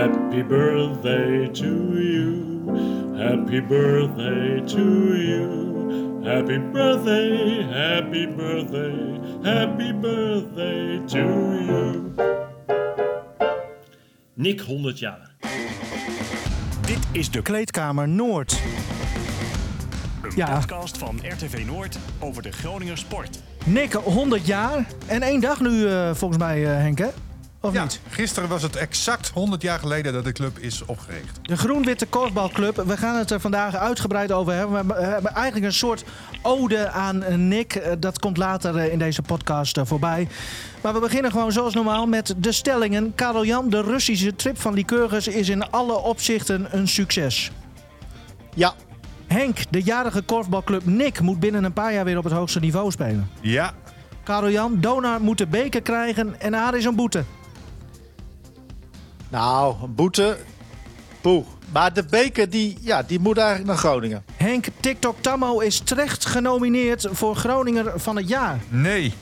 Happy birthday to you. Happy birthday to you. Happy birthday, happy birthday, happy birthday to you. Nick 100 jaar. Dit is de Kleedkamer Noord. Een Ja. podcast van RTV Noord over de Groninger sport. Nick, 100 jaar. En één dag nu eh, volgens mij, eh, Henk, hè? Of Ja, niet? gisteren was het exact 100 jaar geleden dat de club is opgericht. De Groen-Witte Korfbalclub. We gaan het er vandaag uitgebreid over hebben. We hebben eigenlijk een soort ode aan Nick. Eh, Dat komt later eh, in deze podcast eh, voorbij. Maar we beginnen gewoon zoals normaal met de stellingen. Karel Jan, de Russische trip van Lycurgus is in alle opzichten een succes. Ja, Henk, de jarige korfbalclub Nick moet binnen een paar jaar weer op het hoogste niveau spelen. Ja, Karel Jan, Donar moet de beker krijgen en Aar is een boete. Nou, een boete. Poeh. Maar de beker die, ja, die moet eigenlijk naar Groningen. Henk, TikTok Tammo is terecht genomineerd voor Groninger van het jaar. nee.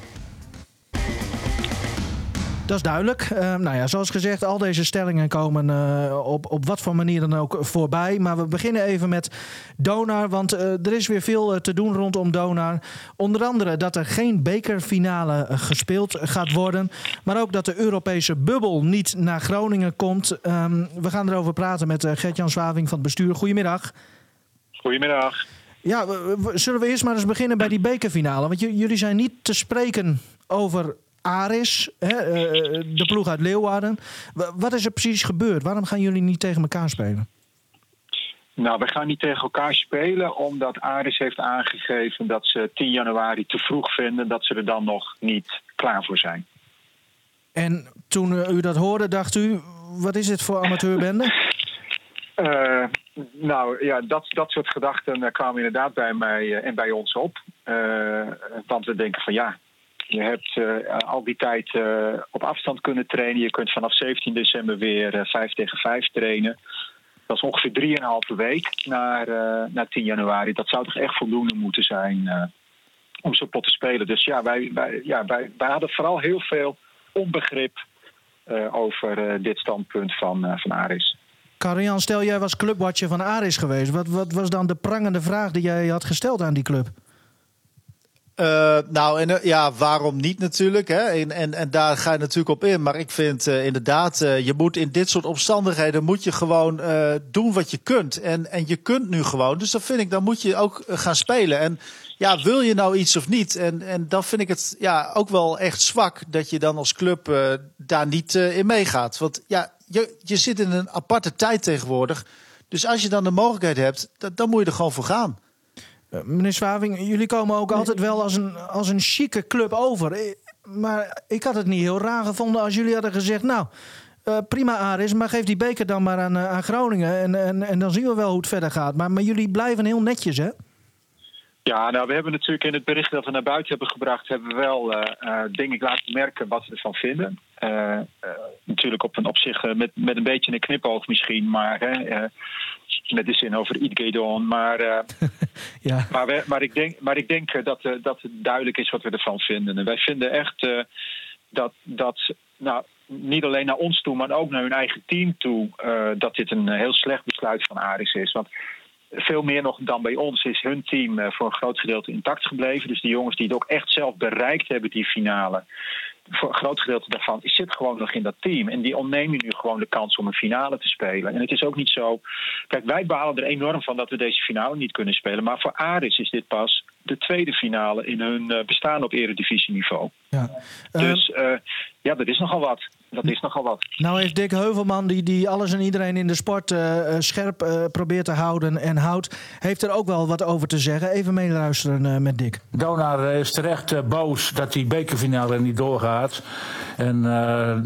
Dat is duidelijk. Eh, nou ja, zoals gezegd, al deze stellingen komen eh, op, op wat voor manier dan ook voorbij. Maar we beginnen even met Donar, want eh, er is weer veel eh, te doen rondom Donar. Onder andere dat er geen bekerfinale gespeeld gaat worden. Maar ook dat de Europese bubbel niet naar Groningen komt. Ehm, we gaan erover praten met Gert-Jan Zwaving van het bestuur. Goedemiddag. Goedemiddag. Ja, we- we- zullen we eerst maar eens beginnen bij die bekerfinale? Want jullie zijn niet te spreken over Aris, hè, eh, de ploeg uit Leeuwarden. Wa- Wat is er precies gebeurd? Waarom gaan jullie niet tegen elkaar spelen? Nou, we gaan niet tegen elkaar spelen omdat Aris heeft aangegeven dat ze 10 januari te vroeg vinden dat ze er dan nog niet klaar voor zijn. En toen eh, u dat hoorde, dacht u, wat is dit voor amateurbende? Eh, nou ja, dat, dat soort gedachten eh, kwamen inderdaad bij mij eh, en bij ons op. Eh, want we denken van ja, je hebt eh, al die tijd eh, op afstand kunnen trainen. Je kunt vanaf 17 december weer eh 5 tegen 5 trainen. Dat is ongeveer 3,5 week naar, eh, naar 10 januari. Dat zou toch echt voldoende moeten zijn eh, om zo pot te spelen. Dus ja, wij, wij, ja wij, wij hadden vooral heel veel onbegrip eh, over eh, dit standpunt van, eh, van Aris. Karian, stel jij was clubwatcher van Aris geweest. Wat, wat was dan de prangende vraag die jij had gesteld aan die club? Eh, nou, en, eh, ja, waarom niet natuurlijk? Hè? En, en, en daar ga je natuurlijk op in. Maar ik vind eh, inderdaad, je moet in dit soort omstandigheden moet je gewoon doen wat je kunt. En, en je kunt nu gewoon. Dus dan vind ik, dan moet je ook gaan spelen. En ja, wil je nou iets of niet? En, en dan vind ik het ja, ook wel echt zwak dat je dan als club daar niet in meegaat. Want ja, je, je zit in een aparte tijd tegenwoordig. Dus als je dan de mogelijkheid hebt, dan, dan moet je er gewoon voor gaan. Eh, meneer Zwaving, jullie komen ook altijd wel als een, als een chique club over. Eh, Maar ik had het niet heel raar gevonden als jullie hadden gezegd... nou, eh, prima Aris, maar geef die beker dan maar aan, aan Groningen... En, en, en dan zien we wel hoe het verder gaat. Maar, maar jullie blijven heel netjes, hè? Ja, nou, we hebben natuurlijk in het bericht dat we naar buiten hebben gebracht, hebben we wel eh, eh, dingen laten merken wat we ervan vinden. Eh, eh, natuurlijk op, een, op zich met, met een beetje een knipoog misschien, maar hè, eh, met de zin over Idgedon. Maar, eh, Ja. maar, we, maar ik denk, maar ik denk eh, dat, eh, dat het duidelijk is wat we ervan vinden. En wij vinden echt dat, dat nou, niet alleen naar ons toe, maar ook naar hun eigen team toe, dat dit een heel slecht besluit van Aris is. Want veel meer nog dan bij ons is hun team voor een groot gedeelte intact gebleven. Dus die jongens die het ook echt zelf bereikt hebben, die finale. Voor een groot gedeelte daarvan zit gewoon nog in dat team. En die ontnemen nu gewoon de kans om een finale te spelen. En het is ook niet zo. Kijk, wij balen er enorm van dat we deze finale niet kunnen spelen. Maar voor Aris is dit pas de tweede finale in hun eh, bestaan op eredivisieniveau. ja. Dus eh, ja, dat is nogal wat. Dat is nogal wat. nou heeft Dick Heuvelman, die, die alles en iedereen in de sport eh, eh, scherp eh, probeert te houden en houdt... heeft er ook wel wat over te zeggen. Even meeluisteren eh, met Dick. Donar is terecht boos dat die bekerfinale niet doorgaat. En eh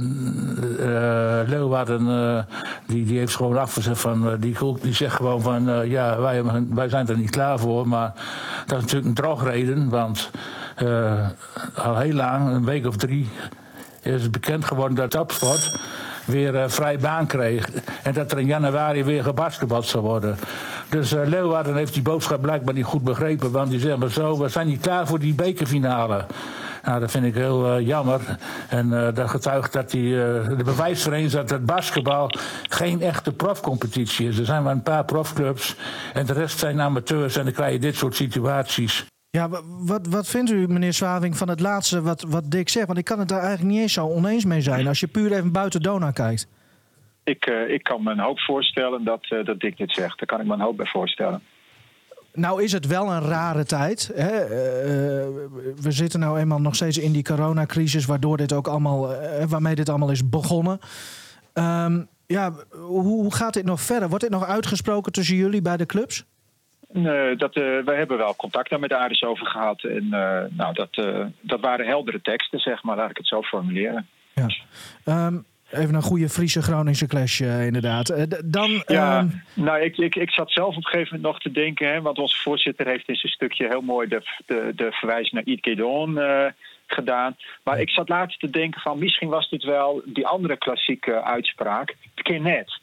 eh, Leeuwarden eh, die, die heeft gewoon afgezegd van die, groep, die zegt gewoon van eh, ja wij, wij zijn er niet klaar voor. Maar dat is natuurlijk een drogreden, want eh, al heel lang, een week of drie, is bekend geworden dat Topsport weer eh, vrij baan kreeg. En dat er in januari weer gebasketbald zou worden. Dus eh, Leeuwarden heeft die boodschap blijkbaar niet goed begrepen. Want die zeggen maar zo, we zijn niet klaar voor die bekerfinale. Nou, dat vind ik heel eh, jammer. En eh, dat getuigt dat die, eh, de bewijs voor eens dat het basketbal geen echte profcompetitie is. Er zijn maar een paar profclubs en de rest zijn amateurs en dan krijg je dit soort situaties. Ja, wa- wat, wat vindt u, meneer Zwaving, van het laatste wat, wat Dick zegt? Want ik kan het daar eigenlijk niet eens zo oneens mee zijn. Als je puur even buiten Dona kijkt. Ik, eh, ik kan me een hoop voorstellen dat, eh, dat Dick dit zegt. Daar kan ik me een hoop bij voorstellen. Nou is het wel een rare tijd. Hè? Eh, we zitten nou eenmaal nog steeds in die coronacrisis, waardoor dit ook allemaal, waarmee dit allemaal is begonnen. Ehm, ja, hoe, hoe gaat dit nog verder? Wordt dit nog uitgesproken tussen jullie bij de clubs? Nee, dat, eh, wij hebben wel contact daar met Aris over gehad. En eh, nou, dat, eh, dat waren heldere teksten, zeg maar. Laat ik het zo formuleren. Ja. Ehm, even een goede Friese Groningse clash, eh, inderdaad. Eh, dan, Ja, ehm, nou, ik, ik, ik zat zelf op een gegeven moment nog te denken, hè, want onze voorzitter heeft in zijn stukje heel mooi de, de, de verwijs naar eh gedaan. Maar ik zat later te denken van misschien was dit wel die andere klassieke uitspraak, net.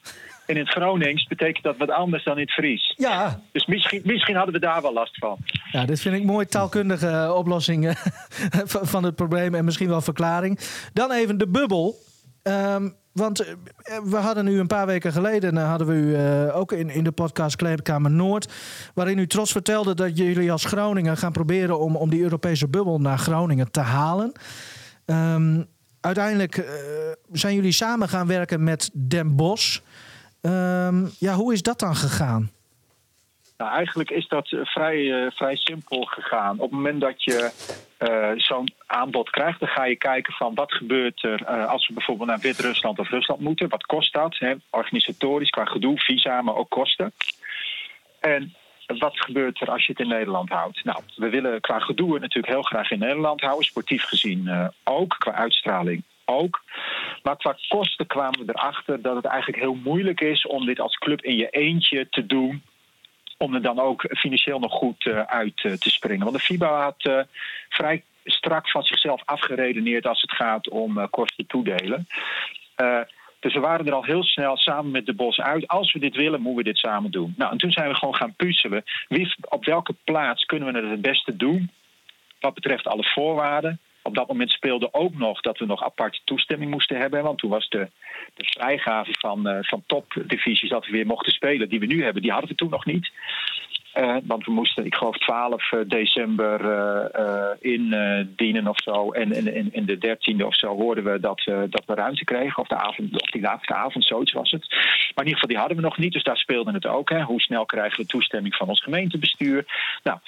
En in het Gronings betekent dat wat anders dan in het Fries. ja, Dus misschien, misschien hadden we daar wel last van. Ja, dit vind ik mooi taalkundige eh, oplossing eh, van het probleem en misschien wel verklaring. Dan even de bubbel. Ehm, want eh, we hadden u een paar weken geleden hadden we u ook in, in de podcast Kleedkamer Noord, waarin u trots vertelde dat jullie als Groningen gaan proberen om, om die Europese bubbel naar Groningen te halen. Ehm, uiteindelijk zijn jullie samen gaan werken met Den Bosch. Ehm, ja, hoe is dat dan gegaan? Nou, eigenlijk is dat eh, vrij, eh, vrij simpel gegaan. Op het moment dat je eh, zo'n aanbod krijgt, dan ga je kijken van wat gebeurt er eh, als we bijvoorbeeld naar Wit-Rusland of Rusland moeten. Wat kost dat? Hè? Organisatorisch, qua gedoe, visa, maar ook kosten. En wat gebeurt er als je het in Nederland houdt? Nou, we willen qua gedoe natuurlijk heel graag in Nederland houden, sportief gezien ook, qua uitstraling ook. Maar qua kosten kwamen we erachter dat het eigenlijk heel moeilijk is om dit als club in je eentje te doen om er dan ook financieel nog goed eh, uit eh, te springen. Want de FIBA had eh, vrij strak van zichzelf afgeredeneerd als het gaat om kosten toedelen. Dus we waren er al heel snel samen met de Bos uit. Als we dit willen, moeten we dit samen doen. Nou, en toen zijn we gewoon gaan puzzelen. Wie, op welke plaats kunnen we het het beste doen? Wat betreft alle voorwaarden. Op dat moment speelde ook nog dat we nog aparte toestemming moesten hebben. Want toen was de, de vrijgave van, eh, van topdivisies dat we weer mochten spelen, die we nu hebben, die hadden we toen nog niet. Eh, want we moesten, ik geloof, 12 december eh, eh, indienen of zo. En in, de 13e of zo hoorden we dat, eh, dat we ruimte kregen. Of, de avond, of die laatste avond, zoiets was het. Maar in ieder geval, die hadden we nog niet. Dus daar speelde het ook. Hè. Hoe snel krijgen we toestemming van ons gemeentebestuur? Nou,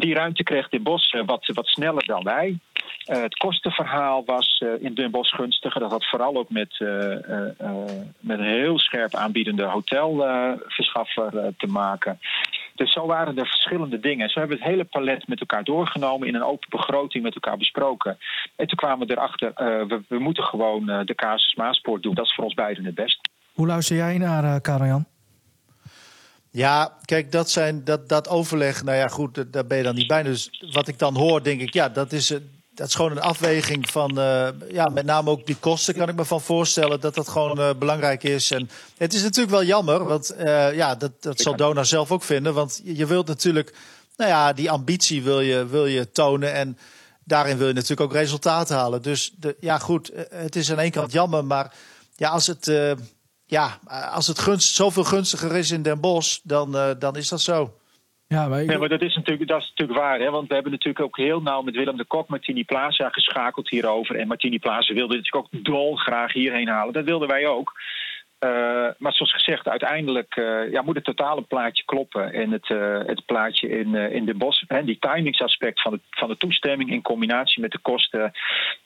die ruimte kreeg Den Bosch eh, wat, wat sneller dan wij. Eh, het kostenverhaal was eh, in Den Bosch gunstiger. Dat had vooral ook met, eh, eh, eh, met een heel scherp aanbiedende hotelverschaffer eh, te maken. Dus zo waren er verschillende dingen. Zo hebben we het hele palet met elkaar doorgenomen, in een open begroting met elkaar besproken. En toen kwamen we erachter, eh, we, we moeten gewoon eh, de casus Maaspoort doen. Dat is voor ons beiden het beste. Hoe luister jij naar, uh, Karel-Jan? Ja, kijk, dat, zijn, dat, dat overleg, nou ja, goed, daar ben je dan niet bij. Dus wat ik dan hoor, denk ik, ja, dat is, eh, dat is gewoon een afweging van, eh, ja, met name ook die kosten, kan ik me van voorstellen dat dat gewoon eh, belangrijk is. En het is natuurlijk wel jammer, want eh, ja, dat, dat zal Dona zelf ook vinden. Want je, wilt natuurlijk, nou ja, die ambitie wil je, wil je tonen en daarin wil je natuurlijk ook resultaten halen. Dus de, ja, goed, het is aan één kant jammer, maar ja, als het... ja, als het gunst, zoveel gunstiger is in Den Bosch, dan, dan is dat zo. Ja, maar Nee, maar dat is natuurlijk, dat is natuurlijk waar. Hè? Want we hebben natuurlijk ook heel nauw met Willem de Kok, Martini Plaza geschakeld hierover. En Martini Plaza wilde natuurlijk ook dolgraag hierheen halen. Dat wilden wij ook. Eh, maar zoals gezegd, uiteindelijk eh, ja, moet het totale plaatje kloppen. En het, eh, het plaatje in, in de bos, hè, die timingsaspect van van de toestemming in combinatie met de kosten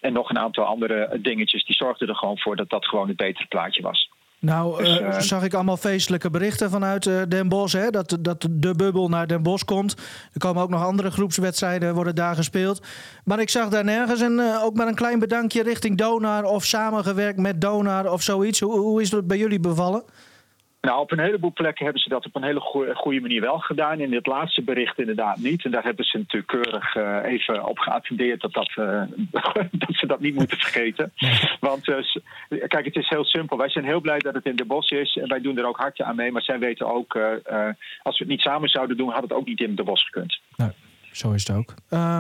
en nog een aantal andere dingetjes, die zorgden er gewoon voor dat dat gewoon het betere plaatje was. Nou, Dus, eh, zag ik allemaal feestelijke berichten vanuit eh, Den Bosch. Hè? Dat, dat de bubbel naar Den Bosch komt. Er komen ook nog andere groepswedstrijden worden daar gespeeld. Maar ik zag daar nergens een, eh, ook maar een klein bedankje richting Donar... of samengewerkt met Donar of zoiets. Hoe, hoe is dat bij jullie bevallen? Nou, op een heleboel plekken hebben ze dat op een hele goe- goede manier wel gedaan. In dit laatste bericht inderdaad niet. En daar hebben ze natuurlijk keurig eh, even op geattendeerd dat, dat, eh, dat ze dat niet moeten vergeten. Want s- kijk, het is heel simpel. Wij zijn heel blij dat het in de bos is. En wij doen er ook hard aan mee. Maar zij weten ook, als we het niet samen zouden doen, had het ook niet in de bos gekund. Nou, zo is het ook. Eh,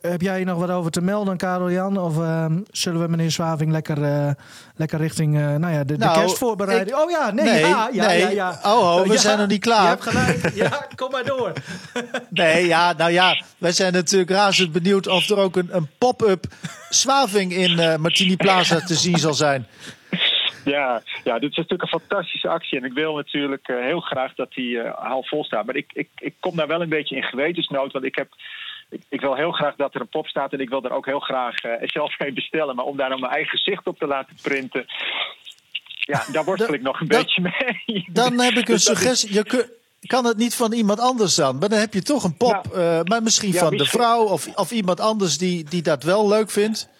heb jij hier nog wat over te melden, Karel Jan? Of ehm, zullen we meneer Zwaving lekker, eh, lekker richting eh, nou ja, de, de Nou, kerstvoorbereiding? ik- oh ja, nee, nee, ja, ja, nee. ja, ja. Oh, ho, we Ja, zijn nog niet klaar. Je hebt gelijk. Ja, kom maar door. Nee, ja, nou ja, wij zijn natuurlijk razend benieuwd of er ook een, een pop-up zwaving in eh, Martini Plaza te zien zal zijn. Ja, ja, dit is natuurlijk een fantastische actie. En ik wil natuurlijk eh, heel graag dat die eh, half vol staat. Maar ik, ik, ik kom daar wel een beetje in gewetensnood. Want ik, heb, ik, ik wil heel graag dat er een pop staat. En ik wil er ook heel graag eh, zelf een bestellen. Maar om daar dan mijn eigen gezicht op te laten printen. Ja, daar worstel ik nog een beetje mee. Dan heb ik een Dus is- suggestie. Je kun- kan het niet van iemand anders dan? Maar dan heb je toch een pop. Eh, maar misschien Ja, van de vrouw of, of iemand anders die, die dat wel leuk vindt.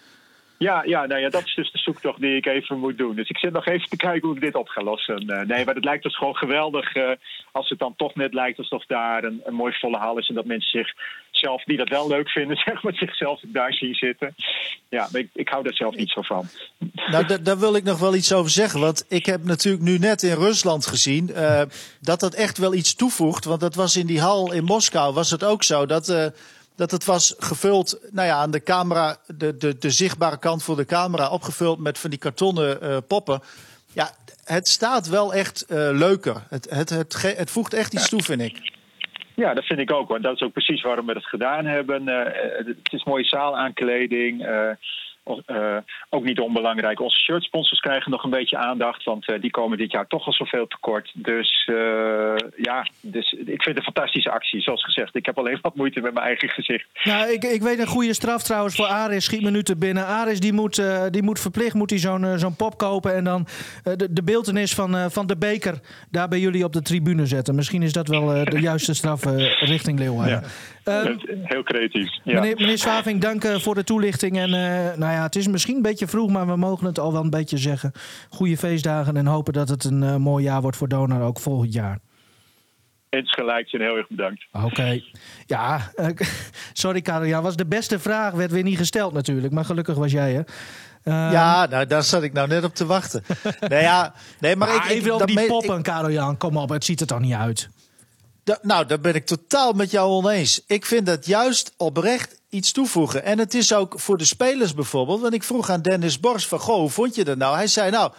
Ja, ja, nou ja, dat is dus de zoektocht die ik even moet doen. Dus ik zit nog even te kijken hoe ik dit op ga lossen. Eh, nee, maar het lijkt dus gewoon geweldig als het dan toch net lijkt alsof daar een, een mooi volle hal is. En dat mensen zichzelf, die dat wel leuk vinden, zeg maar, zichzelf daar zien zitten. Ja, ik, ik hou daar zelf niet zo van. Nou, da- daar wil ik nog wel iets over zeggen. Want ik heb natuurlijk nu net in Rusland gezien eh, dat dat echt wel iets toevoegt. Want dat was in die hal in Moskou was het ook zo. Dat, eh, dat het was gevuld, nou ja, aan de camera, de, de, de zichtbare kant voor de camera, opgevuld met van die kartonnen eh, poppen. Ja, het staat wel echt leuker. Het, het, het, het voegt echt iets toe, vind ik. Ja, dat vind ik ook. Want dat is ook precies waarom we het gedaan hebben. Eh, eh, het is mooie zaalaankleding. eh, eh, ook niet onbelangrijk. Onze shirtsponsors krijgen nog een beetje aandacht. Want eh, die komen dit jaar toch al zoveel tekort. Dus eh, ja, dus ik vind het een fantastische actie. Zoals gezegd, ik heb alleen wat moeite met mijn eigen gezicht. Nou, ik, ik weet een goede straf trouwens voor Aris. Schiet minuten binnen. Aris die moet, eh, die moet verplicht moet hij zo'n zo'n pop kopen. En dan eh, de, de beeltenis van, eh, van de beker daar bij jullie op de tribune zetten. Misschien is dat wel eh, de juiste straf eh, richting Leeuwarden. Eh, Heel creatief. Ja. Meneer, meneer Swaving, dank eh, voor de toelichting. En eh, nou ja, het is misschien een beetje vroeg, maar we mogen het al wel een beetje zeggen. Goede feestdagen en hopen dat het een eh, mooi jaar wordt voor Donar ook volgend jaar. Insgelijks en heel erg bedankt. Oké. Ja, eh, sorry Karel. Ja, was de beste vraag. Werd weer niet gesteld natuurlijk. Maar gelukkig was jij er. Ehm, Ja, nou, daar zat ik nou net op te wachten. nee, ja, nee, maar maar ik, ik, even over dat die poppen, Karel Jan. Kom op, het ziet er toch niet uit. Da- nou, daar ben ik totaal met jou oneens. Ik vind dat juist oprecht iets toevoegen. En het is ook voor de spelers bijvoorbeeld. Want ik vroeg aan Dennis Bors van, goh, hoe vond je dat nou? Hij zei, nou,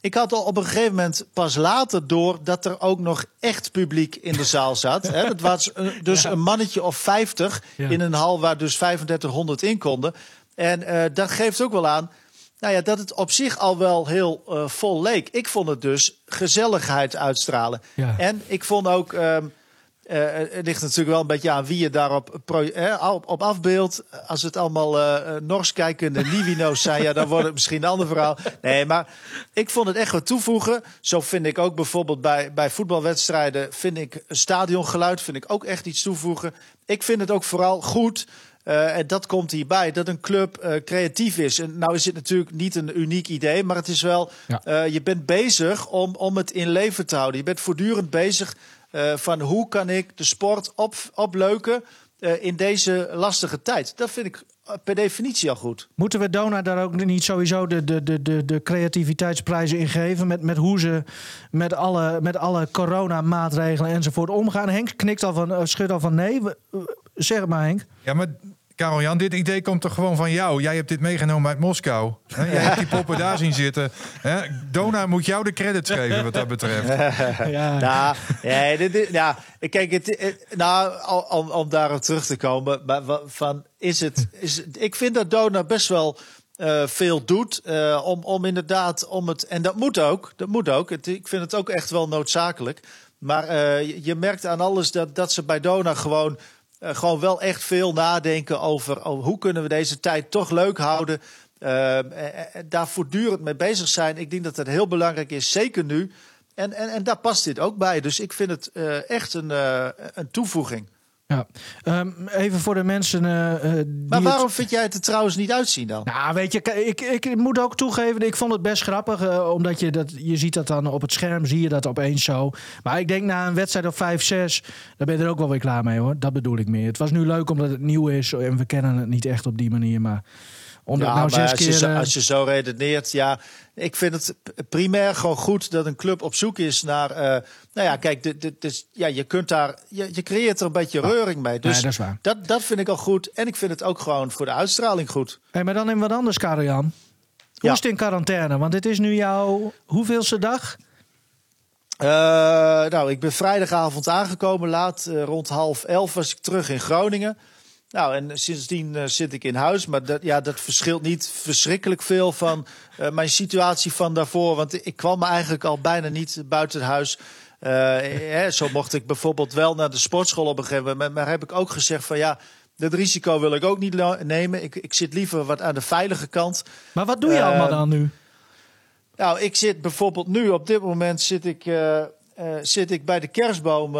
ik had al op een gegeven moment pas later door... dat er ook nog echt publiek in de zaal zat. Hè? Dat was eh, dus een mannetje of 50 Ja. in een hal waar dus 3500 in konden. En eh, dat geeft ook wel aan... Nou ja, dat het op zich al wel heel eh, vol leek. Ik vond het dus gezelligheid uitstralen. Ja. En ik vond ook... ehm, eh, het ligt natuurlijk wel een beetje aan wie je daarop pro- eh, op, op afbeeldt. Als het allemaal eh eh, Nors kijkende Niwino's zijn, ja, dan wordt het misschien een ander verhaal. Nee, maar ik vond het echt wat toevoegen. Zo vind ik ook bijvoorbeeld bij, bij voetbalwedstrijden, vind ik stadiongeluid, vind ik ook echt iets toevoegen. Ik vind het ook vooral goed. eh, en dat komt hierbij, dat een club eh, creatief is. En nou is het natuurlijk niet een uniek idee, maar het is wel, Ja. eh, je bent bezig om, om het in leven te houden. Je bent voortdurend bezig eh, van hoe kan ik de sport op, opleuken eh, in deze lastige tijd. Dat vind ik eh, per definitie al goed. Moeten we Donar daar ook niet sowieso de, de, de, de, de creativiteitsprijzen in geven? Met, met hoe ze met alle, met alle coronamaatregelen enzovoort omgaan? Henk knikt al van, schudt al van nee. Zeg het maar, Henk. Ja, maar Karel Jan, dit idee komt toch gewoon van jou? Jij hebt dit meegenomen uit Moskou. Hè? Jij hebt die poppen daar zien zitten. Hè? Dona moet jou de credits geven wat dat betreft. Ja. Nou, nee, dit, dit- ja, kijk, het, het- nou, om, daarop terug te komen, maar van is het, is, ik vind dat Dona best wel eh, veel doet eh, om, om inderdaad om het en dat moet ook, dat moet ook. Het, ik vind het ook echt wel noodzakelijk. Maar eh, je, je merkt aan alles dat, dat ze bij Dona gewoon, eh, gewoon wel echt veel nadenken over hoe kunnen we deze tijd toch leuk houden. Eh, eh, daar voortdurend mee bezig zijn. Ik denk dat dat heel belangrijk is, zeker nu. En, en, en daar past dit ook bij. Dus ik vind het echt een, een toevoeging. Ja. Ehm, even voor de mensen. eh, eh, die Maar het- waarom vind jij het er trouwens niet uitzien dan? Nou, weet je, ik, ik moet ook toegeven, ik vond het best grappig. eh, omdat je dat, je ziet dat dan op het scherm, zie je dat opeens zo. Maar ik denk na een wedstrijd of 5, 6, dan ben je er ook wel weer klaar mee hoor. Dat bedoel ik meer. Het was nu leuk omdat het nieuw is en we kennen het niet echt op die manier. Maar Ja, nou maar zes als, je keer... zo, eh, als je zo redeneert, ja. Ik vind het primair gewoon goed dat een club op zoek is naar. eh, nou ja, kijk, dit, dit, dit is- ja, je kunt daar. Je, je creëert er een beetje reuring mee. Dus Nee, dat is waar. Dat, dat vind ik al goed. En ik vind het ook gewoon voor de uitstraling goed. Hey, maar dan in wat anders, Karel-Jan. Hoe Ja. is het in quarantaine? Want dit is nu jouw hoeveelste dag? Eh, nou, ik ben vrijdagavond aangekomen. Laat rond half elf was ik terug in Groningen. Nou, en sindsdien eh, zit ik in huis. Maar dat, ja, dat verschilt niet verschrikkelijk veel van eh, mijn situatie van daarvoor. Want ik kwam eigenlijk al bijna niet buiten huis. Eh, hè, zo mocht ik bijvoorbeeld wel naar de sportschool op een gegeven moment. Maar heb ik ook gezegd van ja, dat risico wil ik ook niet nemen. Ik, ik zit liever wat aan de veilige kant. Maar wat doe je allemaal dan nu? Nou, ik zit bijvoorbeeld nu op dit moment zit ik, zit ik bij de kerstboom.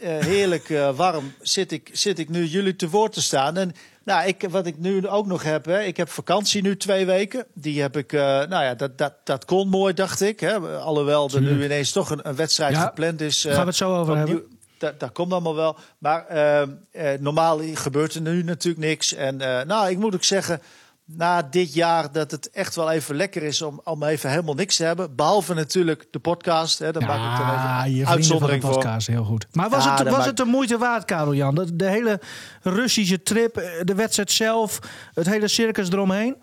Eh, heerlijk eh, warm zit ik, zit ik nu jullie te woord te staan. En nou, ik, wat ik nu ook nog heb, hè, ik heb vakantie nu twee weken. Die heb ik, eh, nou ja, dat, dat, dat kon mooi, dacht ik. Hè. Alhoewel er nu ineens toch een, een wedstrijd Ja, gepland is. gaan we het zo over opnieuw. hebben. Dat, dat komt allemaal wel. Maar eh, eh, normaal gebeurt er nu natuurlijk niks. En nou, ik moet ook zeggen, na dit jaar dat het echt wel even lekker is om, om even helemaal niks te hebben. Behalve natuurlijk de podcast. Hè, daar maak ik dan Ja, even een vrienden van de uitzondering voor. podcast, heel goed. Maar was, Ja, het, was het de moeite waard, Karel-Jan? De, de hele Russische trip, eh, de wedstrijd zelf, het hele circus eromheen?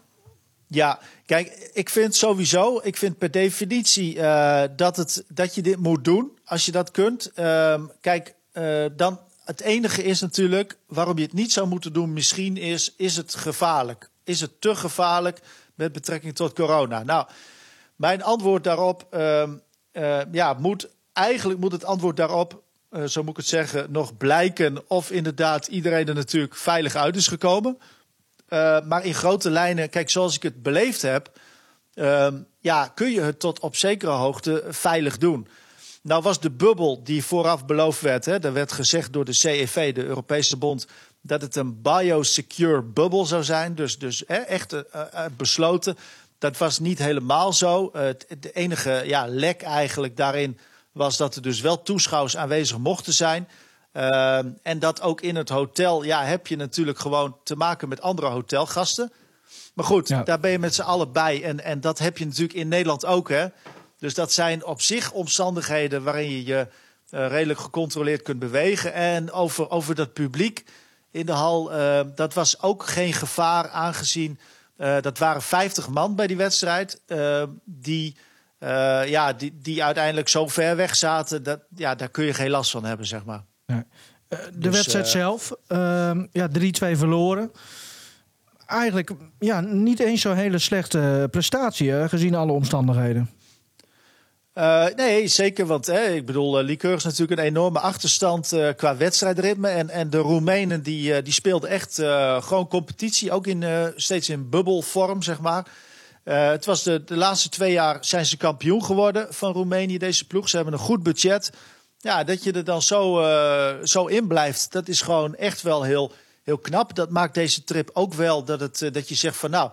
Ja, kijk, ik vind sowieso, ik vind per definitie eh, dat, het, dat je dit moet doen als je dat kunt. Ehm, kijk, eh, dan het enige is natuurlijk waarom je het niet zou moeten doen. Misschien is, is het gevaarlijk? Is het te gevaarlijk met betrekking tot corona? Nou, mijn antwoord daarop, ehm, eh, ja, moet eigenlijk moet het antwoord daarop, eh, zo moet ik het zeggen, nog blijken of inderdaad iedereen er natuurlijk veilig uit is gekomen. Uh, maar in grote lijnen, kijk, zoals ik het beleefd heb, ehm, ja, kun je het tot op zekere hoogte veilig doen. Nou was de bubbel die vooraf beloofd werd, hè, er werd gezegd door de CEV, de Europese Bond, dat het een biosecure bubbel zou zijn. Dus, dus hè, echt uh, uh, besloten. Dat was niet helemaal zo. Uh, de enige ja, lek eigenlijk daarin was dat er dus wel toeschouwers aanwezig mochten zijn. Uh, en dat ook in het hotel, ja, heb je natuurlijk gewoon te maken met andere hotelgasten. Maar goed, ja. daar ben je met z'n allen bij. En, en dat heb je natuurlijk in Nederland ook, hè. Dus dat zijn op zich omstandigheden waarin je je uh, redelijk gecontroleerd kunt bewegen. En over, over dat publiek in de hal, uh, dat was ook geen gevaar aangezien... Uh, dat waren 50 man bij die wedstrijd die... Uh, ja, die, die uiteindelijk zo ver weg zaten, dat, ja, daar kun je geen last van hebben, zeg maar. Nee. De dus, wedstrijd zelf, ja, 3-2 verloren. Eigenlijk ja, niet eens zo'n hele slechte prestatie, hè, gezien alle omstandigheden. Uh, nee, zeker. Want ik bedoel, uh, Liqueur is natuurlijk een enorme achterstand uh, qua wedstrijdritme. En, en de Roemenen die, die speelden echt gewoon competitie. Ook in, steeds in bubbelvorm, zeg maar. Het was de, de laatste twee jaar zijn ze kampioen geworden van Roemenië, deze ploeg. Ze hebben een goed budget. Ja, dat je er dan zo, zo in blijft, dat is gewoon echt wel heel, heel knap. Dat maakt deze trip ook wel dat, het, dat je zegt van nou,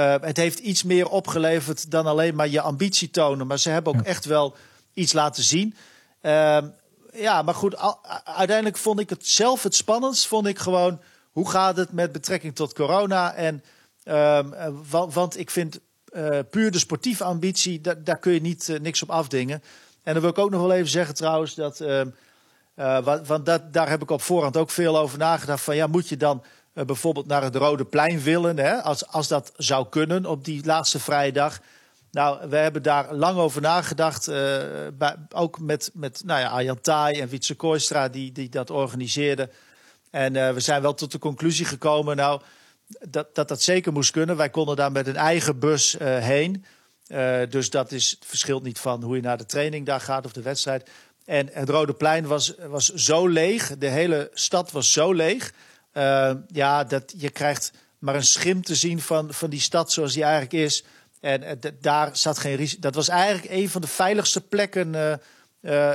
het heeft iets meer opgeleverd dan alleen maar je ambitie tonen. Maar ze hebben ook ja. echt wel iets laten zien. Ehm, ja, maar goed, al, uiteindelijk vond ik het zelf het spannendst. Vond ik gewoon, hoe gaat het met betrekking tot corona en... Um, want, want, ik vind uh, puur de sportieve ambitie, da daar kun je niet niks op afdingen. En dan wil ik ook nog wel even zeggen trouwens dat, want, want dat, daar heb ik op voorhand ook veel over nagedacht. Van ja, moet je dan bijvoorbeeld naar het Rode Plein willen, hè, als, als dat zou kunnen op die laatste vrije dag. Nou, we hebben daar lang over nagedacht. Bij, ook met, met nou ja, Arjan Taai en Wietse Kooistra die, die dat organiseerden. En we zijn wel tot de conclusie gekomen. Nou, dat, dat dat zeker moest kunnen. Wij konden daar met een eigen bus heen. Dus dat is, verschilt niet van hoe je naar de training daar gaat of de wedstrijd. En het Rode Plein was, was zo leeg. De hele stad was zo leeg. Uh, ja, dat je krijgt maar een schim te zien van, van die stad zoals die eigenlijk is. En daar zat geen risico. Dat was eigenlijk een van de veiligste plekken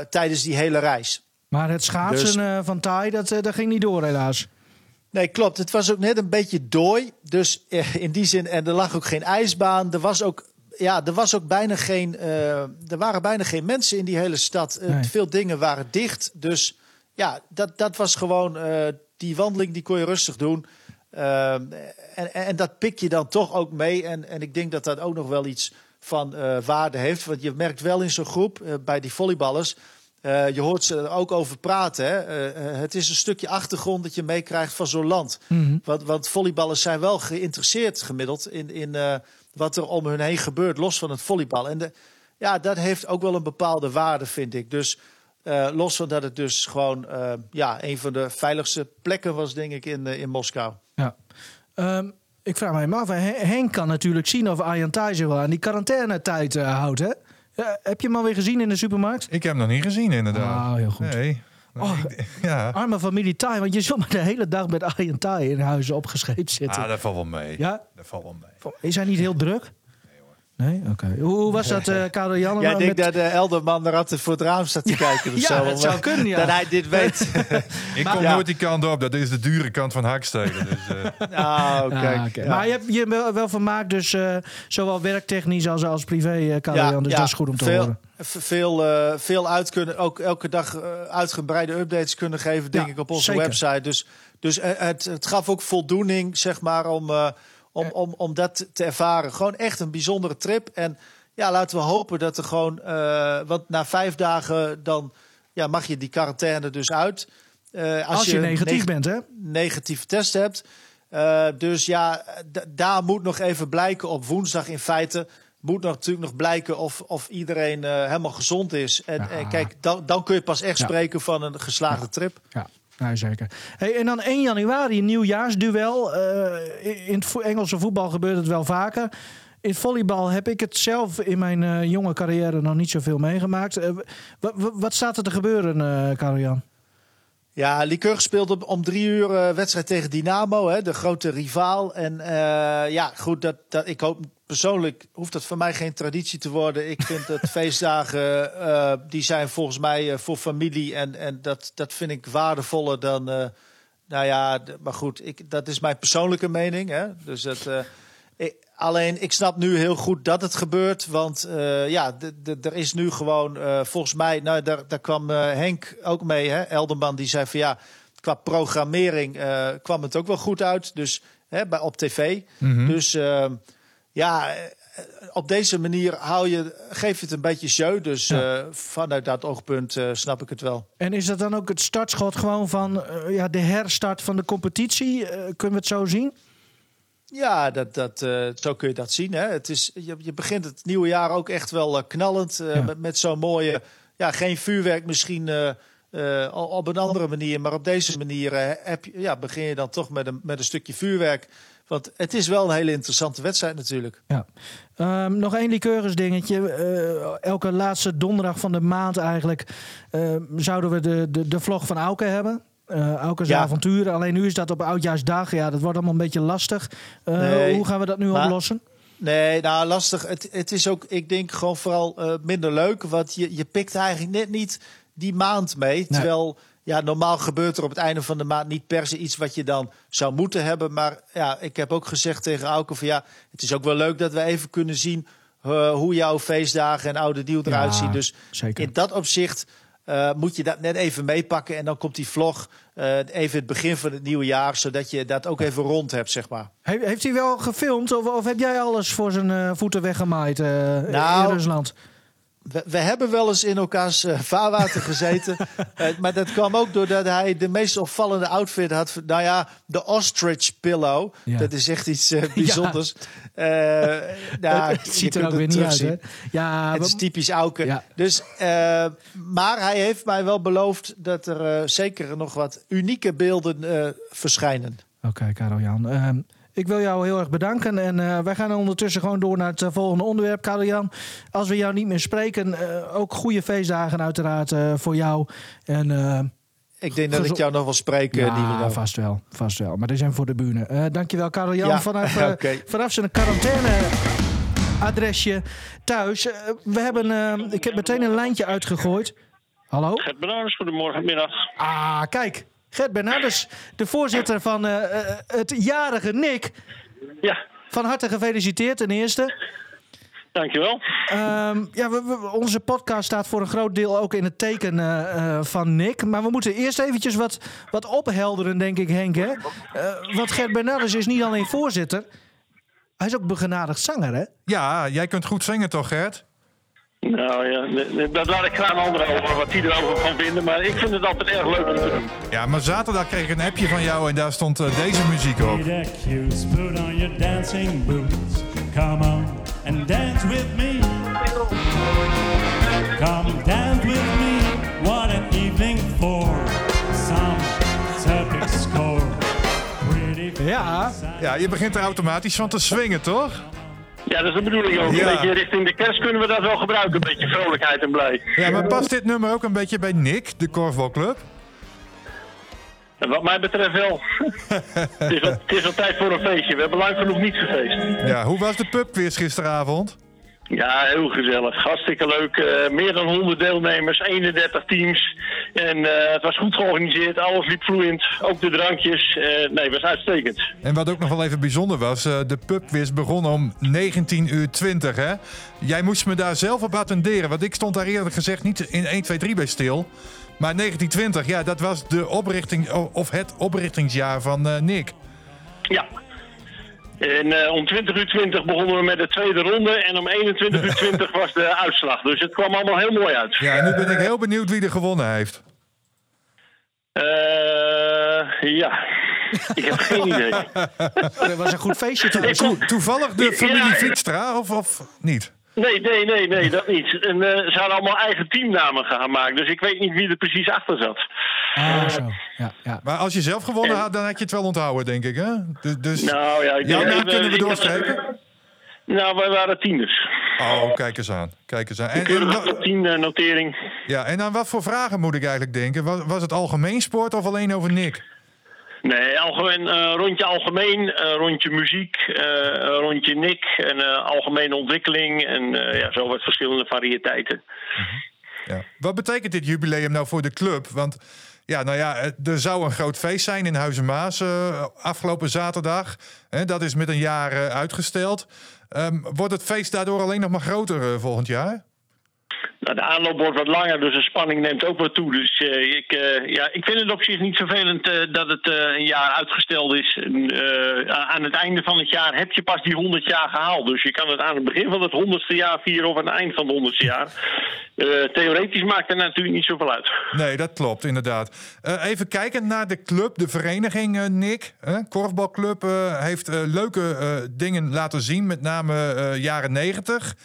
tijdens die hele reis. Maar het schaatsen dus, van Thai, dat, dat ging niet door helaas. Nee, klopt. Het was ook net een beetje dooi. Dus in die zin, en er lag ook geen ijsbaan. Er was ook, ja, er was ook bijna geen, uh, er waren bijna geen mensen in die hele stad. Uh, nee. Veel dingen waren dicht. Dus ja, dat, dat was gewoon, uh, die wandeling die kon je rustig doen. Ehm, en, en dat pik je dan toch ook mee. En, en ik denk dat dat ook nog wel iets van eh, waarde heeft. Want je merkt wel in zo'n groep, eh, bij die volleyballers... eh, je hoort ze er ook over praten. Hè? Het is een stukje achtergrond dat je meekrijgt van zo'n land. want, want volleyballers zijn wel geïnteresseerd gemiddeld... in, in wat er om hun heen gebeurt, los van het volleybal. En de, ja, dat heeft ook wel een bepaalde waarde, vind ik. Dus eh, los van dat het dus gewoon eh, ja, een van de veiligste plekken was, denk ik, in, eh, in Moskou. Ja. Ehm, ik vraag me helemaal af. Hen- Henk kan natuurlijk zien of Arjan wel aan die quarantainetijd eh, houdt. Hè? Ja, heb je hem alweer gezien in de supermarkt? Ik heb hem nog niet gezien, inderdaad. Ah, heel goed. Nee. Oh. Ja. Arme familie Thai, want je zult maar de hele dag met Thai in huizen opgescheept zitten. Ah, dat valt wel mee. Ja? Dat valt wel mee. Is hij niet heel druk? Nee, oké. Hoe, hoe was dat, eh Karel Jan? Jij denkt met- dat de Elderman er altijd voor het raam staat te kijken. Of ja, zo, dat zou eh, kunnen, ja. Dat hij dit weet. Ik kom ja. nooit die kant op. Dat is de dure kant van Haksteden. Dus, eh, nou, kijk. Ah, oké. ja. Maar je hebt je wel, wel vermaakt, dus eh, zowel werktechnisch als, als privé, eh Karel Jan. Dus dat is goed om te veel, horen. Veel, eh, veel uit kunnen, ook elke dag eh, uitgebreide updates kunnen geven, denk Ja, ik, op onze zeker. website. Dus, dus eh, het, het gaf ook voldoening, zeg maar, om, eh, om, om, om dat te ervaren. Gewoon echt een bijzondere trip. En ja, laten we hopen dat er gewoon, eh, want na vijf dagen dan ja, mag je die quarantaine dus uit. Eh, Als, je, negatief neg- bent, hè? negatieve test hebt. Eh, dus ja, daar moet nog even blijken op woensdag in feite. Moet nog, natuurlijk nog blijken of, of iedereen helemaal gezond is. En, Ja. en kijk, dan, dan kun je pas echt Ja. spreken van een geslaagde trip. Ja, nee, zeker. Hey, en dan 1 januari, nieuwjaarsduel. Eh, in het Engelse voetbal gebeurt het wel vaker. In volleybal heb ik het zelf in mijn eh, jonge carrière nog niet zoveel meegemaakt. Eh, wa- wa- wat staat er te gebeuren, Karel-Jan? Ja, Lycurgus speelde om- drie uur wedstrijd tegen Dynamo, hè, de grote rivaal. En ja, goed, dat, dat, ik hoop persoonlijk hoeft dat voor mij geen traditie te worden. Ik vind dat feestdagen, eh, die zijn volgens mij eh, voor familie. En, en dat, dat vind ik waardevoller dan, eh, nou ja, maar goed, ik, dat is mijn persoonlijke mening. Hè. Dus dat, ik- alleen, ik snap nu heel goed dat het gebeurt. Want ja, er is nu gewoon, volgens mij, nou, daar, daar kwam Henk ook mee, hè, Elderman, die zei van ja, qua programmering kwam het ook wel goed uit. Dus hè, bij, op tv. Dus eh, ja, eh, op deze manier hou je, geef je het een beetje jeu. Dus eh, vanuit dat oogpunt eh, snap ik het wel. En is dat dan ook het startschot gewoon van ja, de herstart van de competitie? Kunnen we het zo zien? Ja, dat, dat, zo kun je dat zien. Hè. Het is, je, je begint het nieuwe jaar ook echt wel knallend. Ja. Met, met zo'n mooie, ja, geen vuurwerk misschien eh, op een andere manier. Maar op deze manier eh, heb je, ja, begin je dan toch met een, met een stukje vuurwerk. Want het is wel een hele interessante wedstrijd natuurlijk. Ja. Ehm, nog één liqueurs dingetje. Eh, elke laatste donderdag van de maand eigenlijk eh, zouden we de, de, de vlog van Auke hebben. Eh Auke's Ja. avonturen. Alleen nu is dat op Oudjaarsdag. Ja, dat wordt allemaal een beetje lastig. Nee, hoe gaan we dat nu maar- oplossen? Nee, nou lastig. Het, het is ook, ik denk gewoon vooral minder leuk. Want je, je pikt eigenlijk net niet die maand mee. Terwijl, ja, normaal gebeurt er op het einde van de maand niet per se iets wat je dan zou moeten hebben. Maar ja, ik heb ook gezegd tegen Auke van ja, het is ook wel leuk dat we even kunnen zien eh, hoe jouw feestdagen en oude deal eruit Ja, zien. Dus zeker. in dat opzicht eh, moet je dat net even meepakken. En dan komt die vlog eh, even het begin van het nieuwe jaar, zodat je dat ook even rond hebt, zeg maar. He- heeft hij wel gefilmd of, of heb jij alles voor zijn voeten weggemaaid Nou, in Rusland? We, we hebben wel eens in elkaars eh, vaarwater gezeten. Eh, maar dat kwam ook doordat hij de meest opvallende outfit had. Nou ja, de ostrich pillow. Ja. Dat is echt iets eh, bijzonders. Eh, nou, het ziet er ook weer niet uit, hè? Ja, Het is typisch Auke. Ja. Dus, maar hij heeft mij wel beloofd dat er zeker nog wat unieke beelden verschijnen. Oké, Karel-Jan. Ik wil jou heel erg bedanken. En eh, wij gaan ondertussen gewoon door naar het eh, volgende onderwerp. Karel-Jan, als we jou niet meer spreken, eh, ook goede feestdagen uiteraard eh, voor jou. En eh, Ik denk dat ik jou nog wel spreek, ja, vast wel, vast wel. Maar die zijn voor de bühne. Eh dankjewel, Karel-Jan. Ja, Vanaf, eh, oké. vanaf zijn quarantaine-adresje thuis. Eh, we hebben, ik heb meteen een lijntje uitgegooid. Hallo? Gert Bernardus, goedemorgenmiddag. Ah, kijk. Gert Bernardus, de voorzitter van eh, eh, het jarige Nick. Ja, Van harte gefeliciteerd ten eerste. Dankjewel. Ehm, ja, we, we- onze podcast staat voor een groot deel ook in het teken eh, eh, van Nick. Maar we moeten eerst eventjes wat, wat ophelderen, denk ik, Henk. Hè? Eh, want Gert Bernardus is niet alleen voorzitter. Hij is ook begenadigd zanger, hè? Ja, jij kunt goed zingen toch, Gert? Nou ja, dat laat ik graag een ander over, wat die erover van vinden. Maar ik vind het altijd erg leuk om te doen. Ja, maar zaterdag kreeg ik een appje van jou en daar stond eh, deze muziek op. Ridiculous, put on your dancing boots. Come on and dance with me. Come dance with me. What an evening for some epic score. Pretty Ja. Ja, je begint er automatisch van te swingen, toch? Ja, dat is de bedoeling ook. Ja. Een beetje richting de kerst kunnen we dat wel gebruiken. Een beetje vrolijkheid en blij. Ja, maar past dit nummer ook een beetje bij Nick, de korfbalclub? Wat mij betreft wel. het, is wel het is wel tijd voor een feestje. We hebben lang genoeg niet gefeest. Ja, hoe was de pubquiz gisteravond? Ja, heel gezellig. Hartstikke leuk. Eh, meer dan 100 deelnemers, 31 teams. En eh, het was goed georganiseerd. Alles liep vloeiend. Ook de drankjes. Eh, nee, het was uitstekend. En wat ook nog wel even bijzonder was, de pubquiz begon om 19 uur 20, hè? Jij moest me daar zelf op attenderen, want ik stond daar eerlijk gezegd niet in 1, 2, 3 bij stil. Maar 1920, ja, dat was de oprichting, of het oprichtingsjaar van Nick. Ja. En eh, om 20 uur 20 begonnen we met de tweede ronde. En om 21 uur 20 was de uitslag. Dus het kwam allemaal heel mooi uit. Ja, en nu ben ik heel benieuwd wie er gewonnen heeft. Eh, ja. Ik heb geen idee. Dat was een goed feestje trouwens. Ik kom- To- toevallig de familie Ja. Viekstra, of, of niet? Nee, nee, nee, nee, dat niet. En eh, ze hadden allemaal eigen teamnamen gaan maken. Dus ik weet niet wie er precies achter zat. Ah, zo. Ja, ja. Maar als je zelf gewonnen had, dan had je het wel onthouden, denk ik, hè? Dus, dus... Nou ja, ik Jouw naam eh, kunnen we doorstrepen? Nou, wij waren tieners. Oh, kijk eens aan. Kijk eens aan. En, en, Keurige wa- top 10 eh, notering. ja, en aan wat voor vragen moet ik eigenlijk denken? Was, was het algemeen sport of alleen over Nick? Nee, algemeen, eh, rondje algemeen, eh, rondje muziek, eh, rondje Nick en algemene ontwikkeling en ja, zo wat verschillende variëteiten. Ja. Wat betekent dit jubileum nou voor de club? Want ja, nou ja, er zou een groot feest zijn in Huizen Maas afgelopen zaterdag. Dat is met een jaar uitgesteld. Ehm, wordt het feest daardoor alleen nog maar groter volgend jaar? Nou, de aanloop wordt wat langer, dus de spanning neemt ook wat toe. Dus eh, ik, eh, ja, ik vind het op zich niet vervelend eh, dat het een jaar uitgesteld is. Aan het einde van het jaar heb je pas die 100 jaar gehaald. Dus je kan het aan het begin van het 100ste jaar vieren of aan het eind van het 100ste jaar. Theoretisch maakt het natuurlijk niet zoveel uit. Nee, dat klopt, inderdaad. Even kijken naar de club, de vereniging, Nick. Korfbalclub heeft leuke dingen laten zien, met name jaren 90.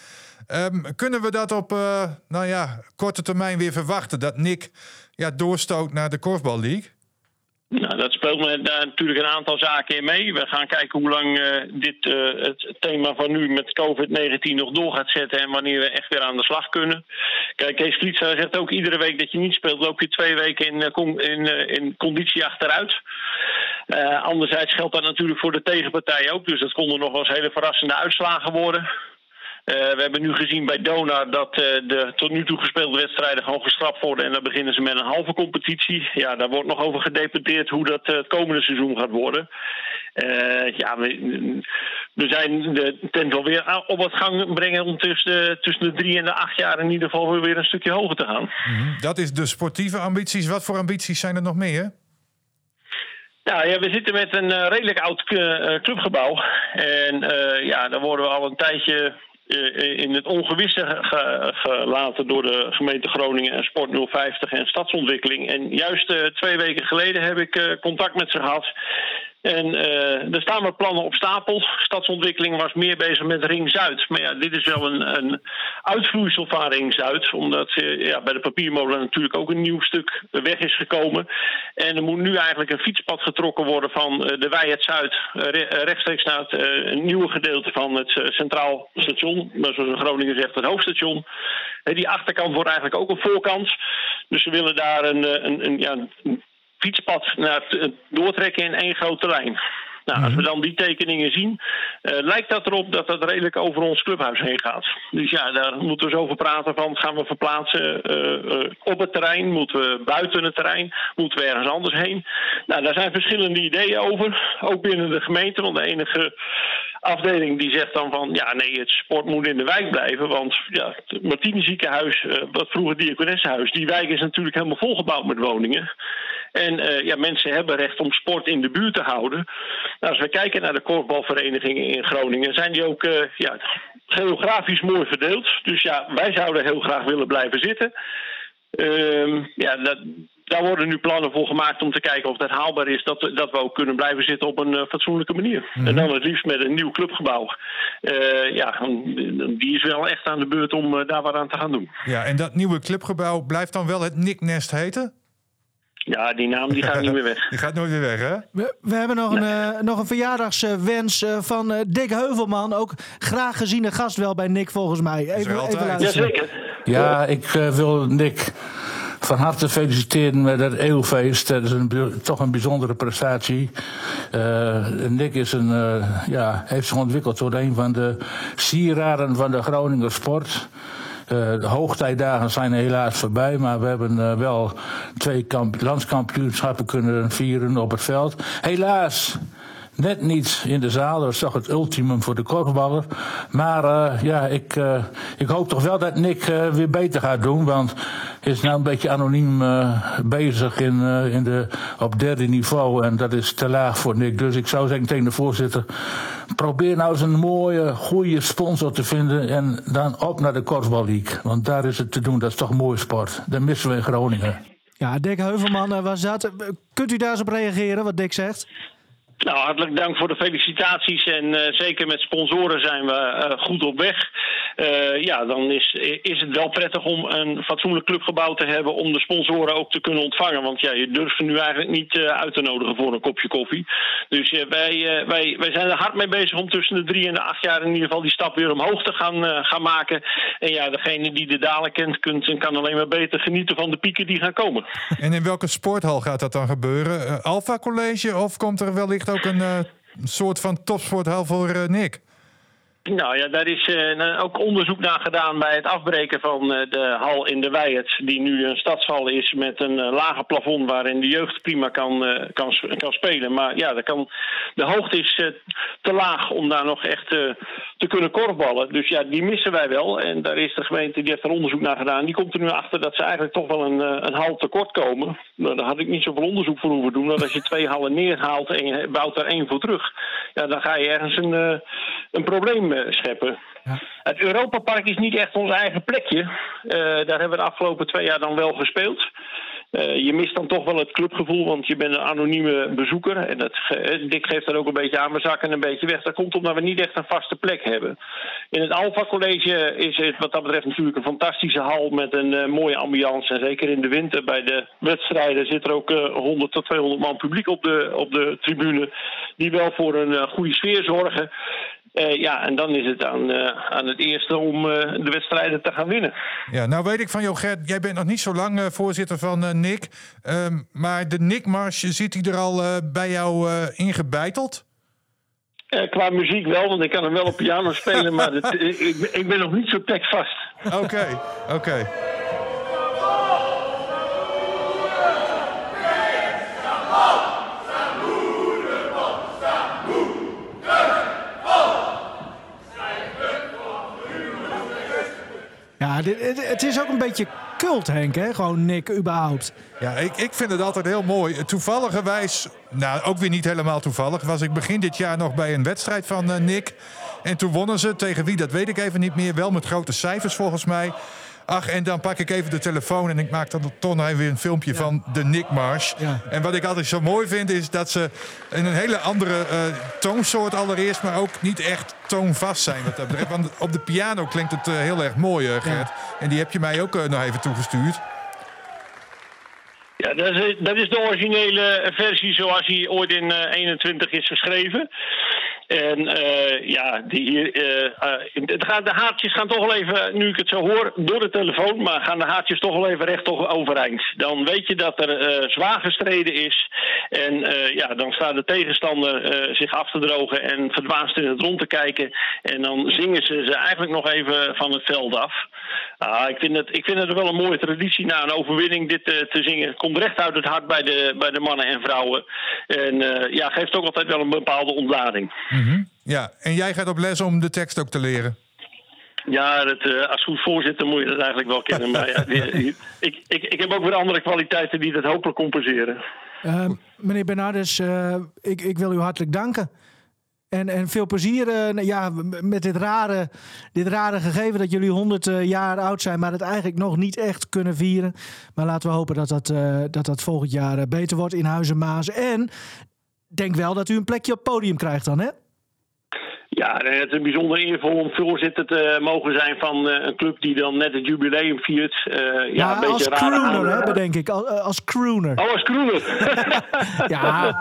Ehm, kunnen we dat op eh, nou ja, korte termijn weer verwachten? Dat Nick ja, doorstoot naar de Korfbal League? Nou, dat speelt me daar natuurlijk een aantal zaken in mee. We gaan kijken hoe lang eh, dit eh, het thema van nu met COVID-19 nog door gaat zetten en wanneer we echt weer aan de slag kunnen. Kijk, Kees Vlietstra zegt ook iedere week dat je niet speelt, loop je twee weken in, in, in conditie achteruit. Anderzijds geldt dat natuurlijk voor de tegenpartij ook, dus dat konden nog wel eens hele verrassende uitslagen worden. Eh, we hebben nu gezien bij Donar dat eh, de tot nu toe gespeelde wedstrijden gewoon gestraft worden. En dan beginnen ze met een halve competitie. Ja, daar wordt nog over gedebatteerd hoe dat eh, het komende seizoen gaat worden. Ja, we, we zijn de tent wel weer op wat gang brengen om tussen de, tussen de drie en de acht jaar in ieder geval weer een stukje hoger te gaan. Dat is de sportieve ambities. Wat voor ambities zijn er nog meer? Nou ja, we zitten met een redelijk oud clubgebouw. En ja, daar worden we al een tijdje in het ongewisse ge- gelaten door de gemeente Groningen en Sport 050 en Stadsontwikkeling. En juist eh, twee weken geleden heb ik eh, contact met ze gehad. En eh, er staan wat plannen op stapel. Stadsontwikkeling was meer bezig met Ring Zuid. Maar ja, dit is wel een, een uitvloeisel van Ring Zuid. Omdat eh, ja, bij de papiermolen natuurlijk ook een nieuw stuk weg is gekomen. En er moet nu eigenlijk een fietspad getrokken worden van eh, de Wei het Zuid. re- rechtstreeks naar het een nieuwe gedeelte van het Centraal Station. Zoals in Groningen zegt, het hoofdstation. Die achterkant wordt eigenlijk ook een voorkant. Dus ze willen daar een, een, een, ja, fietspad naar het, het doortrekken in één grote lijn. Nou, als we dan die tekeningen zien, eh, lijkt dat erop dat dat redelijk over ons clubhuis heen gaat. Dus ja, daar moeten we zo over praten van, gaan we verplaatsen eh, eh, op het terrein? Moeten we buiten het terrein? Moeten we ergens anders heen? Nou, daar zijn verschillende ideeën over, ook binnen de gemeente. Want de enige afdeling die zegt dan van ja, nee, het sport moet in de wijk blijven. Want ja, het Martini ziekenhuis, eh, wat vroeger Diakonessenhuis, die wijk is natuurlijk helemaal volgebouwd met woningen. En eh, ja, mensen hebben recht om sport in de buurt te houden. Nou, als we kijken naar de korfbalverenigingen in Groningen, zijn die ook eh, ja, geografisch mooi verdeeld. Dus ja, wij zouden heel graag willen blijven zitten. Ehm, ja, dat, daar worden nu plannen voor gemaakt om te kijken of dat haalbaar is. Dat, dat we ook kunnen blijven zitten op een eh, fatsoenlijke manier. En dan het liefst met een nieuw clubgebouw. Ja, die is wel echt aan de beurt om daar wat aan te gaan doen. Ja, en dat nieuwe clubgebouw blijft dan wel het Nicknest heten? Ja, die naam die gaat niet meer weg. Die gaat nooit weer weg, hè? We, we hebben nog een, eh, nog een verjaardagswens eh, van eh, Dick Heuvelman. Ook graag geziene gast wel bij Nick volgens mij. Even, even luisteren. Jazeker. Ja, ik eh, wil Nick van harte feliciteren met het eeuwfeest. Dat is een, toch een bijzondere prestatie. Eh, Nick is een, eh, ja, heeft zich ontwikkeld tot een van de sieraden van de Groninger sport. Eh, de hoogtijdagen zijn helaas voorbij, maar we hebben eh, wel twee kamp- landskampioenschappen kunnen vieren op het veld. Helaas net niet in de zaal, dat is toch het ultimum voor de korfballer. Maar eh, ja, ik, ik hoop toch wel dat Nick weer beter gaat doen, want is nou een beetje anoniem eh, bezig in, eh, in de, op derde niveau en dat is te laag voor Nick. Dus ik zou zeggen tegen de voorzitter, probeer nou eens een mooie, goede sponsor te vinden en dan op naar de Korfbal League. Want daar is het te doen, dat is toch mooie sport. Dat missen we in Groningen. Ja, Dick Heuvelman eh, was dat. Kunt u daar eens op reageren, wat Dick zegt? Nou, hartelijk dank voor de felicitaties. En eh, zeker met sponsoren zijn we eh, goed op weg. Eh, ja, dan is, is het wel prettig om een fatsoenlijk clubgebouw te hebben om de sponsoren ook te kunnen ontvangen. Want ja, je durft nu eigenlijk niet uit te nodigen voor een kopje koffie. Dus wij, wij, wij zijn er hard mee bezig om tussen de drie en de acht jaar in ieder geval die stap weer omhoog te gaan, gaan maken. En ja, degene die de dalen kent, kunt, kan alleen maar beter genieten van de pieken die gaan komen. En in welke sporthal gaat dat dan gebeuren? Alpha College of komt er wellicht ook een eh, soort van topsporthal voor eh, Nick? Nou ja, daar is eh, nou, ook onderzoek naar gedaan bij het afbreken van eh, de hal in de Weijert. Die nu een stadshal is met een eh, lager plafond waarin de jeugd prima kan, kan, kan spelen. Maar ja, kan, de hoogte is te laag om daar nog echt te kunnen korfballen. Dus ja, die missen wij wel. En daar is de gemeente, die heeft er onderzoek naar gedaan. Die komt er nu achter dat ze eigenlijk toch wel een, een hal tekort komen. Nou, daar had ik niet zoveel onderzoek voor hoeven doen. Want als je twee hallen neerhaalt en je bouwt daar één voor terug... Ja, dan ga je ergens een, een probleem eh, scheppen. Het Europapark is niet echt ons eigen plekje. Eh, daar hebben we de afgelopen twee jaar dan wel gespeeld. Eh, je mist dan toch wel het clubgevoel, want je bent een anonieme bezoeker. En dat, eh, Dick geeft dat ook een beetje aan mijn zak en een beetje weg. Dat komt omdat we niet echt een vaste plek hebben. In het Alpha College is het wat dat betreft natuurlijk een fantastische hal met een eh, mooie ambiance. En zeker in de winter bij de wedstrijden zit er ook eh, 100 tot 200 man publiek op de, op de tribune. Die wel voor een goede sfeer zorgen. Ja, en dan is het aan, aan het eerste om de wedstrijden te gaan winnen. Ja, nou weet ik van jou, Gert, jij bent nog niet zo lang voorzitter van Nick. Ehm, maar de Nickmars, zit hij er al eh, bij jou eh, ingebeiteld? Eh, qua muziek wel, want ik kan hem wel op piano spelen, maar het, ik, ik ben- nog niet zo tekvast. Oké, oké. Ja, dit, het, het is ook een beetje cult, Henk, hè? Gewoon Nick, überhaupt. Ja, ik, ik vind het altijd heel mooi. Toevalligerwijs, nou ook weer niet helemaal toevallig, was ik begin dit jaar nog bij een wedstrijd van eh, Nick. En toen wonnen ze, tegen wie dat weet ik even niet meer, wel met grote cijfers volgens mij. Ach, en dan pak ik even de telefoon en ik maak dan toch nog even weer een filmpje van de Nick Mars. Ja. En wat ik altijd zo mooi vind is dat ze in een hele andere eh, toonsoort allereerst, maar ook niet echt toonvast zijn wat dat betreft. Want op de piano klinkt het eh, heel erg mooi, eh, Gert. En die heb je mij ook nog even toegestuurd. Ja, dat is, dat is de originele versie zoals hij ooit in eh, 21 is geschreven. En eh, ja, die, eh, het de haartjes gaan toch wel even, nu ik het zo hoor, door de telefoon, maar gaan de haartjes toch wel even recht overeind. Dan weet je dat er zwaar gestreden is. En ja, dan staat de tegenstander zich af te drogen en verdwaasd in het rond te kijken. En dan zingen ze ze eigenlijk nog even van het veld af. Ah, ik, vind het, ik vind het wel een mooie traditie na een overwinning dit eh, te zingen. Het komt recht uit het hart bij de, bij de mannen en vrouwen. En eh, ja, geeft ook altijd wel een bepaalde ontlading. Ja, en jij gaat op les om de tekst ook te leren. Ja, dat, eh, als goed voorzitter moet je dat eigenlijk wel kennen. Maar ja, die- die- ik, ik, ik heb ook weer andere kwaliteiten die dat hopelijk compenseren. Meneer Bernardus, eh, ik, ik wil u hartelijk danken. En, en veel plezier eh, ja, m- met dit rare, dit rare gegeven dat jullie 100 eh, jaar oud zijn, maar het eigenlijk nog niet echt kunnen vieren. Maar laten we hopen dat dat, eh, dat, dat volgend jaar beter wordt in Huizen Maas. En denk wel dat u een plekje op het podium krijgt dan, hè? Ja, het is een bijzonder eervol om voorzitter te mogen zijn van een club die dan net het jubileum viert. Ja, Ja, een beetje als rare crooner, hè, bedenk ik. Als, als crooner. Oh, als crooner. Ja,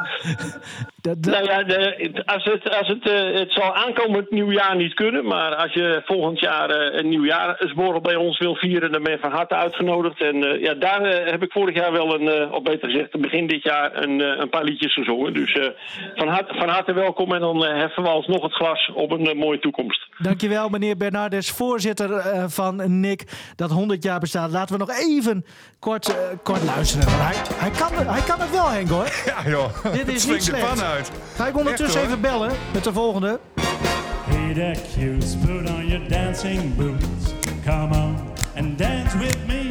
dat, dat- Nou ja, de, als het, als het, eh, het zal aankomend nieuwjaar niet kunnen. Maar als je volgend jaar eh, een nieuwjaarsborrel bij ons wil vieren, dan ben je van harte uitgenodigd. En eh, ja, daar heb ik vorig jaar wel een, eh, of beter gezegd, begin dit jaar een, eh, een paar liedjes gezongen. Dus eh, van, harte, van harte welkom. En dan heffen we alsnog het glas op een mooie toekomst. Dankjewel, meneer Bernardes, voorzitter eh, van Nick, dat 100 jaar bestaat. Laten we nog even kort, eh, kort luisteren. Hij, hij, kan, het- hij kan het wel, Henk, hoor. Ja, joh. Dit is niet slecht. Uit. Ga ik ondertussen Echt, even bellen met de volgende. Hey there, cutes, put on your dancing boots. Come on and dance with me.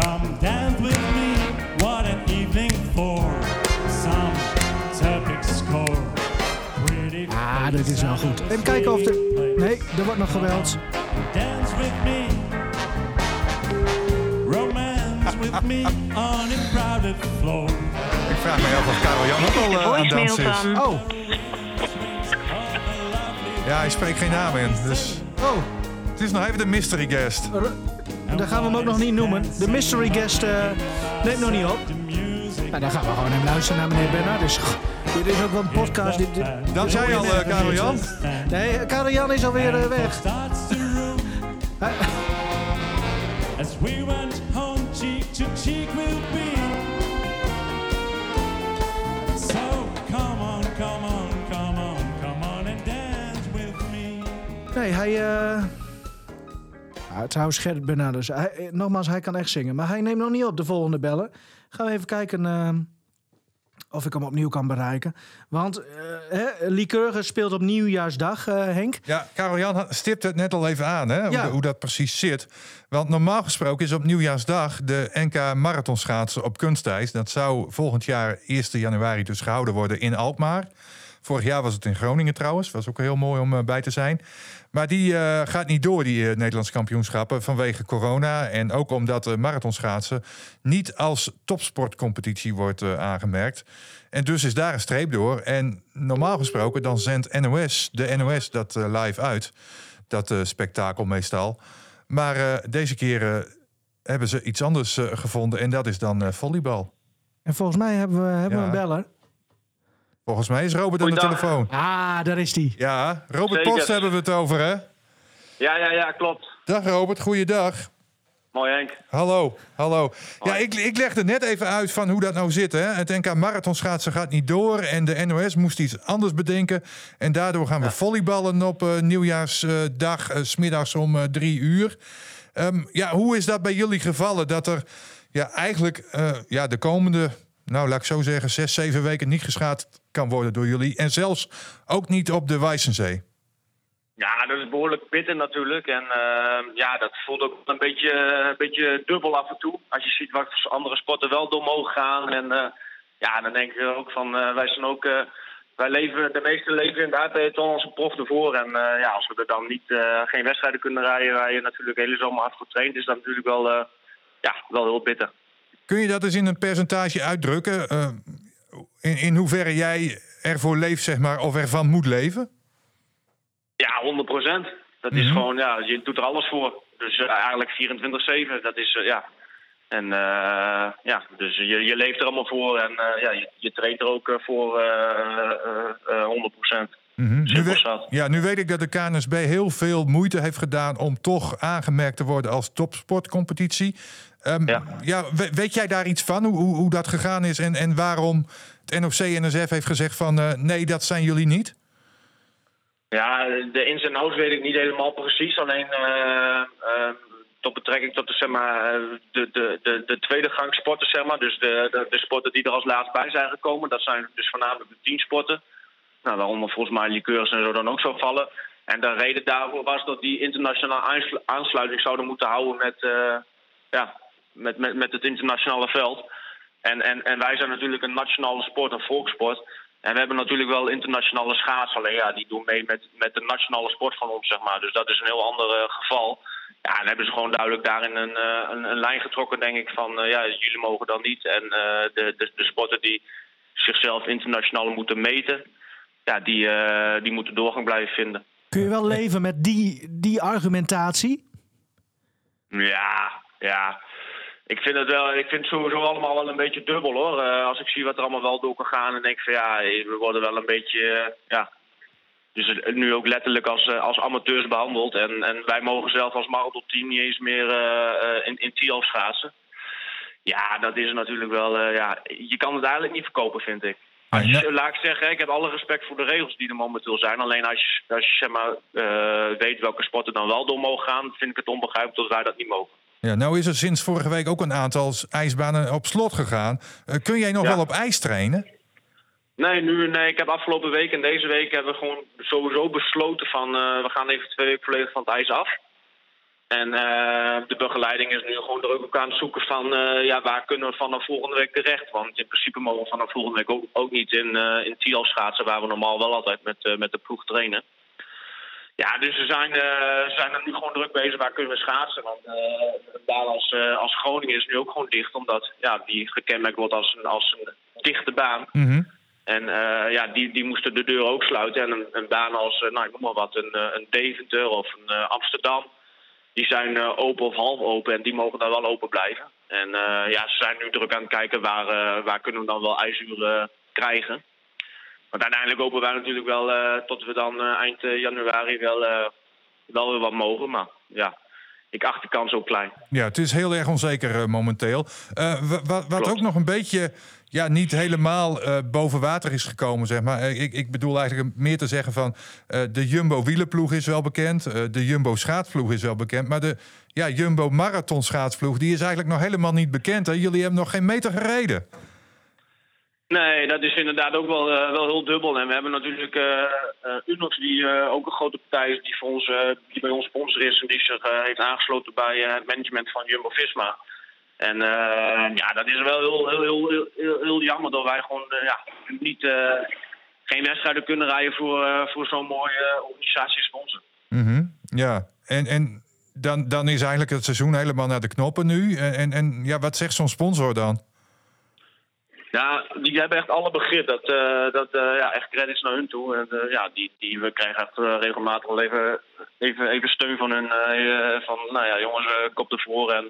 Come dance with me. What an evening for some topic score. Pretty Ah, dit is wel goed. Even kijken of er... Nee, er wordt nog geweld. Dance with me. Romance with me on a crowded floor. Ik vraag me af of Karel Jan ook al eh, aan het dansen is. Oh, Ja, hij spreekt geen naam in. Dus oh. het is nog even de mystery guest. Dan gaan we hem ook nog niet noemen. De mystery guest eh, neemt nog niet op. Nou, dan gaan we gewoon even luisteren naar meneer Bernardus. Dit is ook wel een podcast. Dit, dit- Dat zei al, eh, Karel Jan. Nee, Karel Jan is alweer eh, weg. Nee, hij... eh Ja, trouwens, Gerrit Bernardus. Hij, eh, nogmaals, hij kan echt zingen. Maar hij neemt nog niet op de volgende bellen. Gaan we even kijken eh, of ik hem opnieuw kan bereiken. Want eh hè, Lycurgus speelt op Nieuwjaarsdag, eh, Henk. Ja, Karel Jan had- stipte het net al even aan, hè, hoe, Ja. de- hoe dat precies zit. Want normaal gesproken is op nieuwjaarsdag de NK marathonschaatsen op kunstijs. Dat zou volgend jaar 1 januari dus gehouden worden in Alkmaar. Vorig jaar was het in Groningen trouwens. Was ook heel mooi om bij te zijn. Maar die eh, gaat niet door, die eh, Nederlandse kampioenschappen, vanwege corona. En ook omdat de marathonschaatsen niet als topsportcompetitie wordt aangemerkt. En dus is daar een streep door. En normaal gesproken dan zendt NOS, de NOS dat live uit. Dat spektakel meestal. Maar deze keer hebben ze iets anders gevonden. En dat is dan volleybal. En volgens mij hebben we, hebben we een beller. Volgens mij is Robert aan de telefoon. Ah, daar is hij. Ja, Robert Zeker. Post hebben we het over, hè? Ja, ja, ja, klopt. Dag Robert, goeiedag. Mooi Henk. Hallo, hallo. Ja, ik, ik legde net even uit van hoe dat nou zit. Hè. Het NK marathonschaatsen gaat niet door en de NOS moest iets anders bedenken. En daardoor gaan we volleyballen op eh, nieuwjaarsdag, eh, 's smiddags om eh, drie uur. Ehm, ja, hoe is dat bij jullie gevallen? Dat er ja, eigenlijk eh, ja, de komende, nou laat ik zo zeggen, zes, zeven weken niet geschaad kan worden door jullie. En zelfs ook niet op de Weissensee. Ja, dat is behoorlijk pittig natuurlijk. En eh, ja, dat voelt ook een beetje, een beetje dubbel af en toe. Als je ziet wat andere sporten wel door mogen gaan. En eh, ja, dan denk je ook van, eh, wij zijn ook... eh, wij leven, de meeste leven inderdaad bij het onze prof ervoor. En ja, als we er dan niet, geen wedstrijden kunnen rijden... waar je natuurlijk de hele zomer hard getraind is... dat natuurlijk wel, ja, wel heel bitter. Kun je dat eens in een percentage uitdrukken? In, in hoeverre jij ervoor leeft, zeg maar, of ervan moet leven? Ja, 100 procent. Dat is gewoon, ja, je doet er alles voor. Dus eh, eigenlijk 24-7, dat is, eh, ja. En eh, ja, dus je, je leeft er allemaal voor en ja, je, je traint er ook voor eh, eh, eh, 100 procent. Mhm. Nu, Simpel we- zat. ja, nu weet ik dat de KNSB heel veel moeite heeft gedaan om toch aangemerkt te worden als topsportcompetitie. Ehm, Ja. ja, we- weet jij daar iets van, hoe, hoe, hoe dat gegaan is en, en waarom NOC-NSF heeft gezegd van eh, nee, dat zijn jullie niet? Ja, de ins en outs weet ik niet helemaal precies. Alleen eh, eh, tot betrekking tot de, zeg maar, de, de, de, de tweede gang sporten, zeg maar. Dus de, de, de sporten die er als laatst bij zijn gekomen. Dat zijn dus voornamelijk de teamsporten. nou, waaronder volgens mij liqueurs en zo dan ook zou vallen. En de reden daarvoor was dat die internationale aanslu- aansluiting zouden moeten houden met, ja, met, met, met het internationale veld. En, en, en wij zijn natuurlijk een nationale sport, een volkssport. En we hebben natuurlijk wel internationale schaats. Alleen ja, die doen mee met, met de nationale sport van ons, zeg maar. Dus dat is een heel ander eh, geval. Ja, en hebben ze gewoon duidelijk daarin een, eh, een, een lijn getrokken, denk ik, van eh, ja, jullie mogen dan niet. En de, de, de sporten die zichzelf internationaal moeten meten, ja, die, die moeten doorgang blijven vinden. Kun je wel leven met die, die argumentatie? Ja, ja. Ik vind het wel, ik vind het sowieso allemaal wel een beetje dubbel hoor. Eh, als ik zie wat er allemaal wel door kan gaan en denk ik van ja, we worden wel een beetje, eh, ja. Dus nu ook letterlijk als, eh, als amateurs behandeld. En, en wij mogen zelf als marathonteam niet eens meer eh, eh, in, in Tialf schaatsen. Ja, dat is natuurlijk wel, eh, ja, je kan het eigenlijk niet verkopen vind ik. Als je, laat ik zeggen, ik heb alle respect voor de regels die er momenteel zijn. Alleen als je, als je zeg maar, eh, weet welke sporten dan wel door mogen gaan, vind ik het onbegrijpelijk dat wij dat niet mogen. Ja, nou is er sinds vorige week ook een aantal ijsbanen op slot gegaan. Eh, kun jij nog Ja. wel op ijs trainen? Nee, nu, nee, ik heb afgelopen week en deze week hebben we gewoon sowieso besloten van eh, we gaan even twee weken volledig van het ijs af. En eh, de begeleiding is nu gewoon er ook aan het zoeken van ja, waar kunnen we vanaf volgende week terecht. Want in principe mogen we vanaf volgende week ook, ook niet in, eh in Tialf schaatsen, waar we normaal wel altijd met, met de ploeg trainen. Ja, dus we zijn, eh, zijn er nu gewoon druk bezig. Waar kunnen we schaatsen? Want eh een baan als, eh, als Groningen is nu ook gewoon dicht. Omdat ja, die gekenmerkt wordt als een, als een dichte baan. En eh, ja, die, die moesten de deur ook sluiten. En een, een baan als, eh, nou ik noem maar wat, een, eh, een Deventer of een eh, Amsterdam. Die zijn eh, open of half open en die mogen dan wel open blijven. En eh, ja, ze zijn nu druk aan het kijken waar, eh, waar kunnen we dan wel ijsuren krijgen. Want uiteindelijk hopen wij natuurlijk wel eh, tot we dan eh, eind eh, januari wel, wel weer wat mogen. Maar ja, ik acht de kans ook klein. Ja, het is heel erg onzeker momenteel. Wa- wa- wat ook nog een beetje ja, niet helemaal boven water is gekomen, zeg maar. Ik, ik bedoel eigenlijk meer te zeggen van... de Jumbo wielerploeg is wel bekend. de Jumbo schaatsploeg is wel bekend. Maar de ja, Jumbo marathon schaatsploeg... die is eigenlijk nog helemaal niet bekend. Hè? Jullie hebben nog geen meter gereden. Nee, dat is inderdaad ook wel, eh, wel heel dubbel. En we hebben natuurlijk Unox, die ook een grote partij is, die, voor ons, die bij ons sponsor is en die zich heeft aangesloten bij het management van Jumbo Visma. En ja, dat is wel heel, heel, heel, heel, heel, jammer dat wij gewoon ja, niet, geen wedstrijden kunnen rijden voor, voor zo'n mooie organisatie sponsor. Mhm, Ja, en, en dan, dan is eigenlijk het seizoen helemaal naar de knoppen nu. En, en ja, wat zegt zo'n sponsor dan? Ja, die hebben echt alle begrip. Dat, eh, dat eh, ja, echt credits naar hun toe. En eh, ja, die, die, we krijgen echt regelmatig wel even, even, even steun van hun. van, nou ja, jongens, kop ervoor. En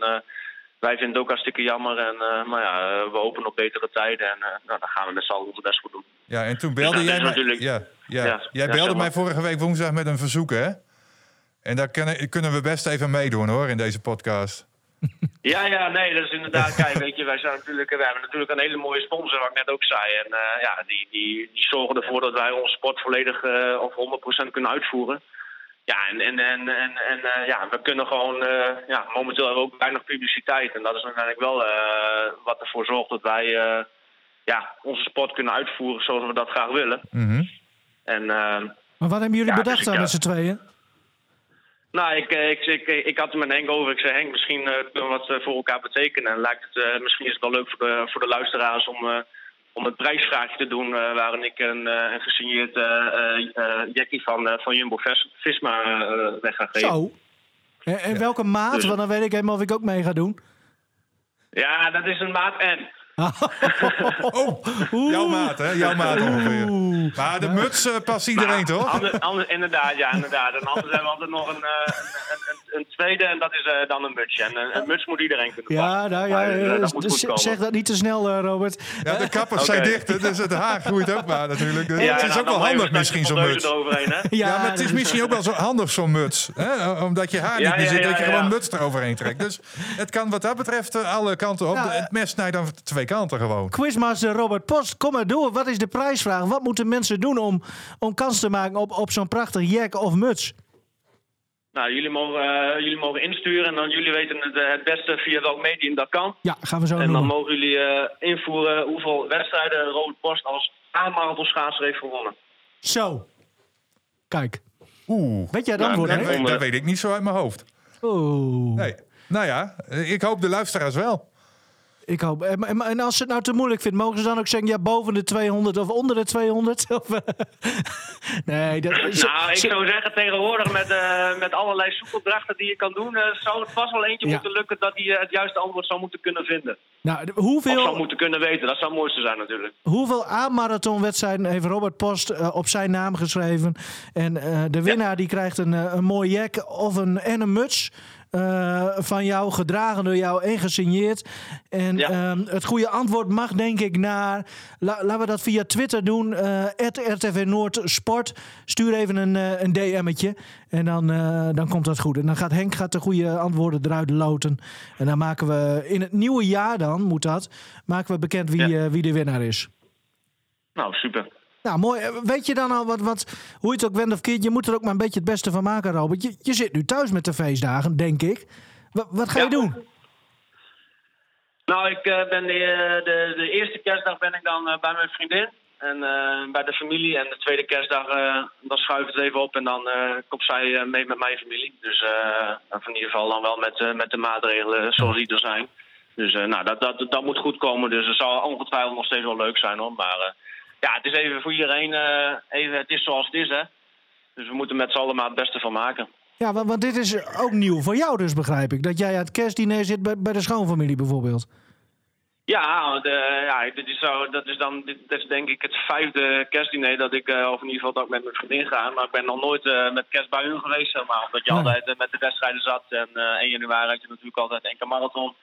wij vinden het ook hartstikke jammer. En maar ja, we hopen op betere tijden. En nou, dan gaan we met z'n allen best voor doen. Ja, en toen Dus belde is jij mij... natuurlijk- Ja, ja. Ja, jij belde zeg maar. mij vorige week woensdag met een verzoek, hè? En daar kunnen, kunnen we best even meedoen, hoor, in deze podcast. Ja, ja, nee, dat is inderdaad. Kijk, weet je, wij zijn natuurlijk, we hebben natuurlijk een hele mooie sponsor, wat ik net ook zei. En eh, ja, die, die, die zorgen ervoor dat wij onze sport volledig eh, of 100% kunnen uitvoeren. Ja, en, en, en, en, en eh, ja, we kunnen gewoon, eh, ja, momenteel hebben we ook weinig publiciteit. En dat is uiteindelijk wel eh, wat ervoor zorgt dat wij eh, ja, onze sport kunnen uitvoeren zoals we dat graag willen. Mhm. En Maar wat hebben jullie Ja, bedacht dus ik, dan ja. met z'n tweeën? Nou, ik, eh, ik, ik, ik had het met Henk over. Ik zei, Henk, misschien eh, kunnen we wat eh, voor elkaar betekenen. En lijkt het, misschien is het wel leuk voor de, voor de luisteraars om, eh, om een prijsvraagje te doen... waarin ik een, een gesigneerd Jackie van, van Jumbo Vis- Visma eh, weg ga geven. Zo. En, en welke maat? Dus- Want dan weet ik helemaal of ik ook mee ga doen. Ja, dat is een maat N. Oh, jouw maat, hè? Jouw maat ongeveer. Maar de muts eh, past iedereen, toch? Ander, ander- inderdaad, ja, inderdaad. En anders hebben we altijd nog een, eh, een, een, een tweede en dat is eh, dan een mutsje. En een, een muts moet iedereen kunnen Ja, passen. nou ja, Maar, dat moet dus goed komen. zeg dat niet te snel, eh, Robert. Ja, de kappers zijn dicht, dus het haar groeit ook maar natuurlijk. Dus Ja, het is nou, ook wel handig misschien, zo'n muts. eroverheen, hè? Ja, maar het is misschien ook wel zo handig, zo'n muts. Hè? Omdat je haar Ja, niet meer ja, zit, ja, dat je ja. gewoon muts eroverheen trekt. Dus het kan wat dat betreft alle kanten op. Ja, het mes snijdt dan twee kanten gewoon. Quizmaster Robert Post, kom maar door. Wat is de prijsvraag? Wat moeten mensen doen om, om kans te maken op, op zo'n prachtig jack of muts? Nou, jullie mogen, eh, jullie mogen insturen en dan jullie weten het, eh, het beste via welk medium dat kan. Ja, gaan we zo En dan noemen. mogen jullie eh, invoeren hoeveel wedstrijden Robert Post als A-marathonschaatser heeft gewonnen. Zo. Kijk. Oeh, Weet jij dan Nou, worden? dat, dat weet ik niet zo uit mijn hoofd. Oeh. Nee. Nou ja, ik hoop de luisteraars wel. Ik hoop. En, als ze het nou te moeilijk vindt, mogen ze dan ook zeggen: ja, boven de 200 of onder de 200? Of, eh, nee, dat ze- Nou, ik ze- zou zeggen tegenwoordig met, eh, met allerlei zoekopdrachten die je kan doen, eh, zou het vast wel eentje Ja. moeten lukken dat hij het juiste antwoord zou moeten kunnen vinden. nou, Of zou hoeveel, moeten kunnen weten. Dat zou het mooiste zijn natuurlijk. hoeveel A-marathonwedstrijden heeft Robert Post op zijn naam geschreven? En de winnaar die krijgt een, een mooi jack of een, en een muts. Eh, van jou, gedragen door jou en gesigneerd. En Ja. ehm, het goede antwoord mag denk ik naar... la- laten we dat via Twitter doen. eh RTV Noord Sport. Stuur even een, eh, een DM'tje. En dan, dan komt dat goed. En dan gaat Henk gaat de goede antwoorden eruit loten. En dan maken we in het nieuwe jaar dan, moet dat... maken we bekend wie, Ja. wie de winnaar is. Nou, super. Nou, mooi. Eh, Weet je dan al wat, wat, hoe je het ook went of keert? Je moet er ook maar een beetje het beste van maken, Robert. Je, je zit nu thuis met de feestdagen, denk ik. Wat, wat ga je doen? Nou, ik eh, ben de, eh, de, de eerste kerstdag ben ik dan bij mijn vriendin. En bij de familie. En de tweede kerstdag, dan schuif ik het even op. En dan komt zij mee met mijn familie. Dus in ieder geval dan wel met, met de maatregelen zoals die er zijn. Dus nou, dat, dat, dat moet goed komen. Dus het zal ongetwijfeld nog steeds wel leuk zijn hoor. Maar ja, het is even voor iedereen. eh, even, het is zoals het is hè. Dus we moeten met z'n allen maar het beste van maken. Ja, want, want dit is ook nieuw voor jou dus, begrijp ik. Dat jij aan het kerstdiner zit bij, bij de schoonfamilie bijvoorbeeld. Ja, de, ja dit is zo, dat is dan dit, is denk ik het vijfde kerstdiner dat ik, eh, of in ieder geval dat ik met mijn vriendin ga. Maar ik ben nog nooit eh, met kerst bij hun geweest, zeg maar. Omdat je Nee. altijd eh, met de wedstrijden zat. En eh 1 januari had je natuurlijk altijd een enkele marathon.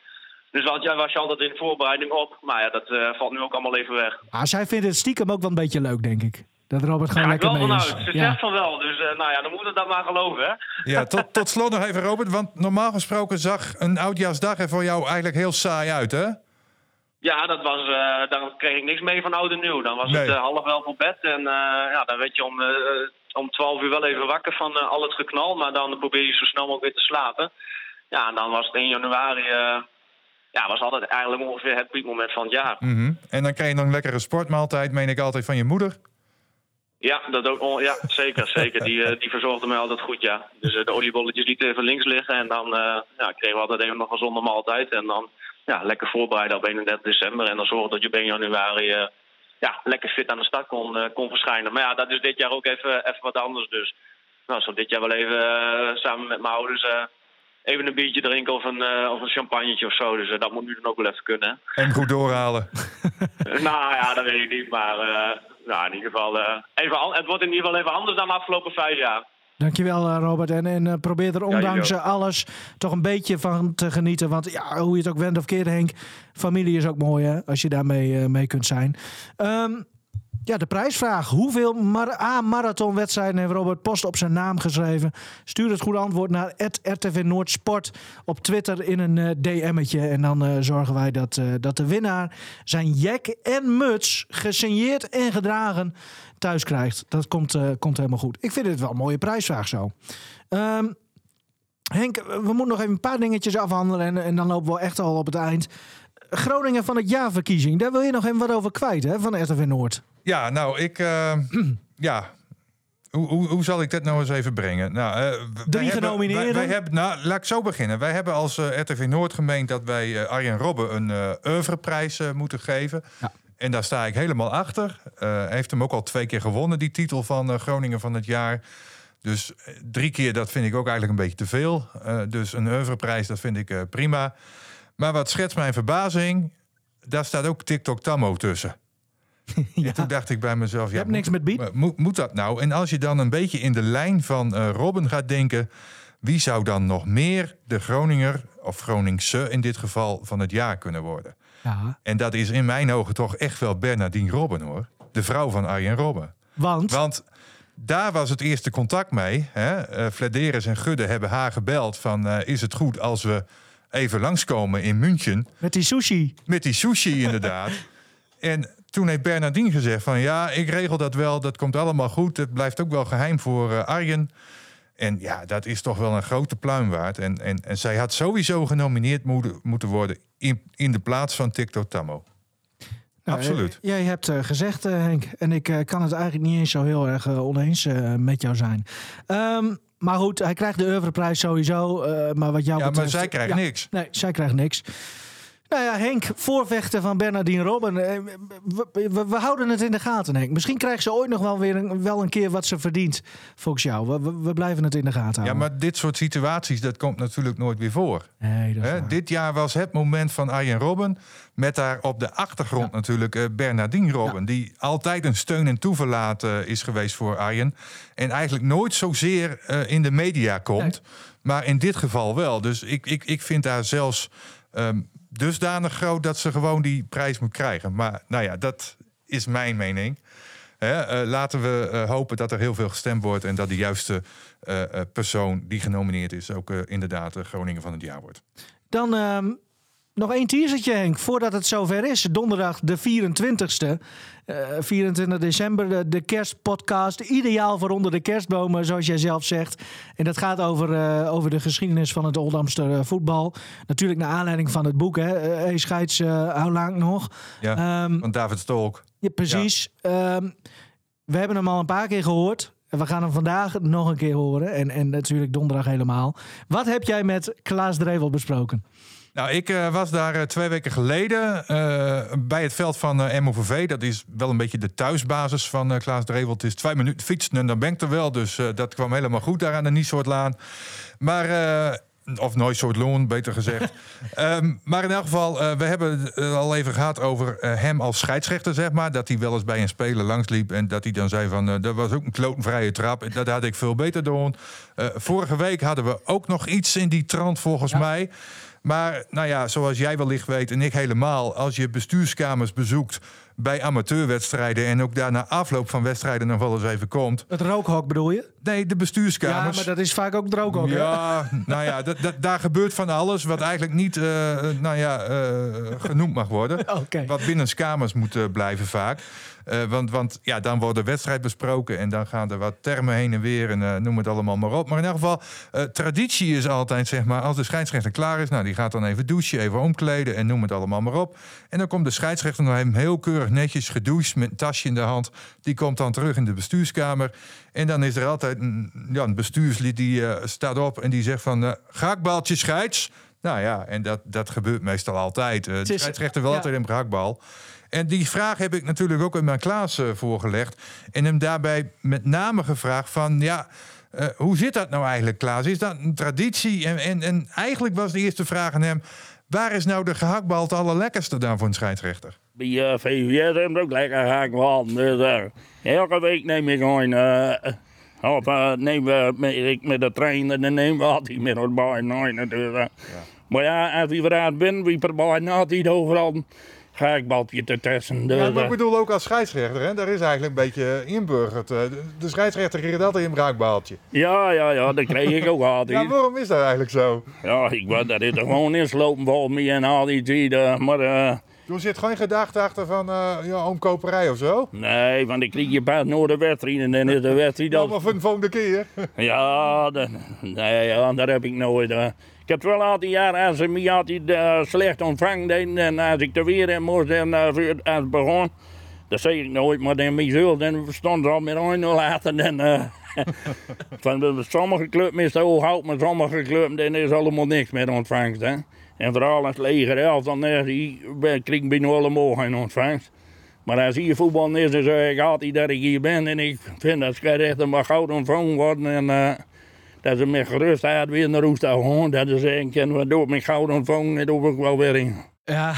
Dus was, ja, was je altijd in voorbereiding op. Maar ja, dat eh, valt nu ook allemaal even weg. Ah, zij vindt het stiekem ook wel een beetje leuk, denk ik. Dat Robert gewoon lekker wel mee vanuit. is. Ze zegt van wel. Dus eh, nou ja, dan moeten we dat maar geloven, hè. Ja, tot, tot slot nog even, Robert. Want normaal gesproken zag een oudjaarsdag er voor jou eigenlijk heel saai uit, hè? Ja, dat was, eh dan kreeg ik niks mee van oud en nieuw. Dan was Nee. het half elf op bed. En eh, ja, dan werd je om, eh, om twaalf uur wel even wakker van al het geknal. Maar dan probeer je zo snel mogelijk weer te slapen. Ja, en dan was het 1 januari... ja, was altijd eigenlijk ongeveer het piekmoment van het jaar. Mhm. En dan krijg je nog een lekkere sportmaaltijd, meen ik altijd, van je moeder. Ja, dat ook, ja zeker, zeker. Die, eh, die verzorgde mij altijd goed, ja. Dus eh, de oliebolletjes lieten even links liggen. En dan eh, ja, kregen we altijd even nog een gezonde maaltijd. En dan ja, lekker voorbereiden op 31 december. En dan zorgen dat je op 1 januari ja, lekker fit aan de start kon, kon verschijnen. Maar ja, dat is dit jaar ook even, even wat anders. Dus nou, zo dit jaar wel even samen met mijn ouders even een biertje drinken of een, eh, of een champagnetje of zo. Dus eh, dat moet nu dan ook wel even kunnen. En goed doorhalen. nou ja, dat weet ik niet. Maar eh, nou, in ieder geval, eh, even, het wordt in ieder geval even anders dan de afgelopen vijf jaar. Dankjewel, eh, Robert. En, en eh, probeer er ondanks alles toch een beetje van te genieten. Want ja, hoe je het ook wendt of keert, Henk. Familie is ook mooi, hè? Als je daarmee eh, mee kunt zijn. Ehm, ja, de prijsvraag. Hoeveel mar A-marathonwedstrijden heeft Robert Post op zijn naam geschreven? Stuur het goede antwoord naar RTV Noordsport op Twitter in een eh, DM'tje. En dan eh, zorgen wij dat, eh, dat de winnaar zijn jack en muts gesigneerd en gedragen thuis krijgt. Dat komt, komt helemaal goed. Ik vind het wel een mooie prijsvraag zo. Ehm, Henk, we moeten nog even een paar dingetjes afhandelen en, en dan lopen we echt al op het eind. Groningen van het jaarverkiezing, daar wil je nog even wat over kwijt, hè, van RTV Noord. Ja, nou, ik... eh, ja... Hoe, hoe, hoe zal ik dat nou eens even brengen? Nou, wij Drie hebben- genomineerden. Wij, wij hebben, nou, laat ik zo beginnen. Wij hebben als eh, RTV Noord gemeend dat wij eh, Arjen Robben een oeuvreprijs eh, moeten geven. Ja. En daar sta ik helemaal achter. Hij heeft hem ook al twee keer gewonnen, die titel van Groningen van het jaar. Dus drie keer, dat vind ik ook eigenlijk een beetje te veel. Dus een oeuvreprijs, dat vind ik prima. Maar wat schetst mijn verbazing, daar staat ook TikTok Tammo tussen. En toen dacht ik bij mezelf, ja, hebt niks met Biep. moet, moet, moet dat nou? En als je dan een beetje in de lijn van eh, Robin gaat denken, wie zou dan nog meer de Groninger, of Groningse in dit geval, van het jaar kunnen worden? Ja, En dat is in mijn ogen toch echt wel Bernardine Robben hoor. De vrouw van Arjen Robben. want Want daar was het eerste contact mee. Hè? Eh, Flederis en Gudde hebben haar gebeld van... eh, is het goed als we even langskomen in München... met die sushi. met die sushi inderdaad. en toen heeft Bernardine gezegd van... ja, ik regel dat wel, dat komt allemaal goed. Het blijft ook wel geheim voor eh, Arjen. En ja, dat is toch wel een grote pluim waard. En, en, en zij had sowieso genomineerd moeten, moeten worden... In, in de plaats van TikTok Tammo. Nou, Absoluut. eh, jij hebt eh, gezegd, Henk, en ik kan het eigenlijk niet eens zo heel erg oneens met jou zijn. Ehm, maar goed, hij krijgt de Oeuvreprijs sowieso. eh, maar wat jou Ja, maar zij krijgt ja, niks. Nee, zij krijgt niks. Nou ja, Henk, voorvechter van Bernardine Robben. eh, We, we- we houden het in de gaten, Henk. Misschien krijgt ze ooit nog wel weer een, wel een keer wat ze verdient, volgens jou. We, we, blijven het in de gaten Ja, houden. maar dit soort situaties, dat komt natuurlijk nooit weer voor. Nee, dat is Hè, waar. dit jaar was het moment van Arjen Robben. Met daar op de achtergrond natuurlijk eh, Bernardine Robben. Die altijd een steun en toeverlaat eh, is geweest voor Arjen. En eigenlijk nooit zozeer in de media komt. Maar in dit geval wel. Dus ik, ik, ik vind daar zelfs ehm, dusdanig groot dat ze gewoon die prijs moet krijgen. Maar nou ja, dat is mijn mening. Eh, laten we eh, hopen dat er heel veel gestemd wordt. En dat de juiste eh, persoon die genomineerd is ook inderdaad de Groningen van het jaar wordt. Dan ehm, nog één teasertje, Henk, voordat het zover is. Donderdag de 24ste, eh 24 december, de, de kerstpodcast. Ideaal voor onder de kerstbomen, zoals jij zelf zegt. En dat gaat over, eh, over de geschiedenis van het Oldamster eh, voetbal. Natuurlijk naar aanleiding van het boek, hè. Eh, hey, scheids, eh, hoe lang nog? Ja, Ehm, van David Stolk. ja, precies. Ehm, we hebben hem al een paar keer gehoord. En we gaan hem vandaag nog een keer horen. En, en natuurlijk donderdag helemaal. Wat heb jij met Klaas Drevel besproken? Nou, ik eh, was daar eh, twee weken geleden eh, bij het veld van MOVV. Dat is wel een beetje de thuisbasis van Klaas Drevel. Het is twee minuten fietsen en dan ben ik er wel. Dus dat kwam helemaal goed daar aan de Niesoortlaan. Maar... of nooit soort loon, beter gezegd. Ehm, maar in elk geval, we hebben het al even gehad over hem als scheidsrechter, zeg maar. Dat hij wel eens bij een speler langsliep en dat hij dan zei van... eh, dat was ook een klotenvrije trap. En Dat had ik veel beter doen. Vorige week hadden we ook nog iets in die trant, volgens mij. Maar nou ja, zoals jij wellicht weet en ik helemaal... als je bestuurskamers bezoekt bij amateurwedstrijden... en ook daar na afloop van wedstrijden nog wel eens even komt... Het rookhok bedoel je? Nee, de Ja, bestuurskamers... maar dat is vaak ook drooghok. hè? Ja, nou ja, dat, dat, daar gebeurt van alles wat eigenlijk niet eh, nou ja, eh, genoemd mag worden. Wat binnen kamers moet eh, blijven vaak. Eh, want want ja, dan wordt de wedstrijd besproken en dan gaan er wat termen heen en weer en eh, noem het allemaal maar op. Maar in elk geval, eh, traditie is altijd, zeg maar, als de scheidsrechter klaar is, nou die gaat dan even douchen, even omkleden en noem het allemaal maar op. En dan komt de scheidsrechter nog even heel keurig netjes gedoucht met een tasje in de hand. Die komt dan terug in de bestuurskamer. En dan is er altijd een, ja, een bestuurslid die staat op en die zegt van gehaktbaltje scheids. Nou ja, en dat, dat gebeurt meestal altijd. De scheidsrechter wil ja. altijd een gehaktbal. En die vraag heb ik natuurlijk ook aan mijn Klaas eh, voorgelegd. En hem daarbij met name gevraagd van... ja, eh, hoe zit dat nou eigenlijk, Klaas? Is dat een traditie? En, en, en eigenlijk was de eerste vraag aan hem... waar is nou de gehaktbal het allerlekkerste dan voor een scheidsrechter? Bij uh, VVS hebben we ook lekker gehaktbal. Dus uh, elke week neem ik gewoon... Uh, of met, ik met de trein en dan nemen we altijd met het bij natuurlijk. Maar ja, als we eruit bent, wie proberen altijd overal ga ik baltje te testen. Ja, maar ik eh, bedoel ook als scheidsrechter, hè? Daar is eigenlijk een beetje inburgerd. eh, de- De scheidsrechter kreeg altijd een raakbaaltje. ja, ja, ja, dat kreeg ik ook altijd. Ja, waarom is dat eigenlijk zo? Ja, ik wou dat dit er gewoon inslopen volgens mij en al die tijden. Maar eh, Er zit geen gedachte achter van eh ja, omkoperij of zo? nee, want ik kreeg je pas nooit de wedstrijd en dan is de wedstrijd al... Allemaal voor de volgende keer. Ja, dat, nee, ja, dat heb ik nooit. eh. Ik heb wel altijd jaren als ze me altijd eh, slecht ontvangen deden en als ik er weer in moest en uh, voor- als het begon, dat zei ik nooit, maar dan mezelf, dan stond ze al met 1-0 later. Dan, eh, van sommige clubs is het hout, maar sommige clubs is allemaal niks met ontvangst. Hè. En vooral als leger elf, dan eh, krijg ik bijna allemaal geen ontvangst. Maar als hier voetbal is, dan zeg ik altijd dat ik hier ben. En ik vind dat scheidsrechter maar goud ontvangen worden. En eh, dat ze met gerustheid weer naar Roest gaan. Dat ze zeggen, kunnen we door met goud ontvangen, dat doe ik wel weer in. Ja,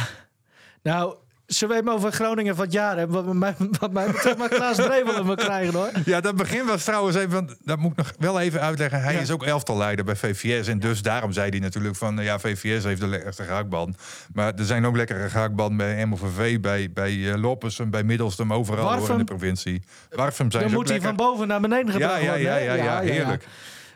nou, zullen we hem over Groningen van het jaar hebben? Wat mij, wat mij betreft maar Klaas Drevel hem krijgen hoor. Ja, dat begin was trouwens even, want dat moet ik nog wel even uitleggen. Hij Ja. is ook elftalleider bij VVS. En dus daarom zei hij natuurlijk van, ja, VVS heeft de lekkerste gehaktband. Maar er zijn ook lekkere gehaktbanden bij MOVV, bij, bij eh, Loppersum, bij Middelstum, overal hoor, in de provincie. Warfum zijn Dan ze moet hij lekker. van boven naar beneden Ja, gebracht ja, worden. ja, hè? ja, ja, heerlijk.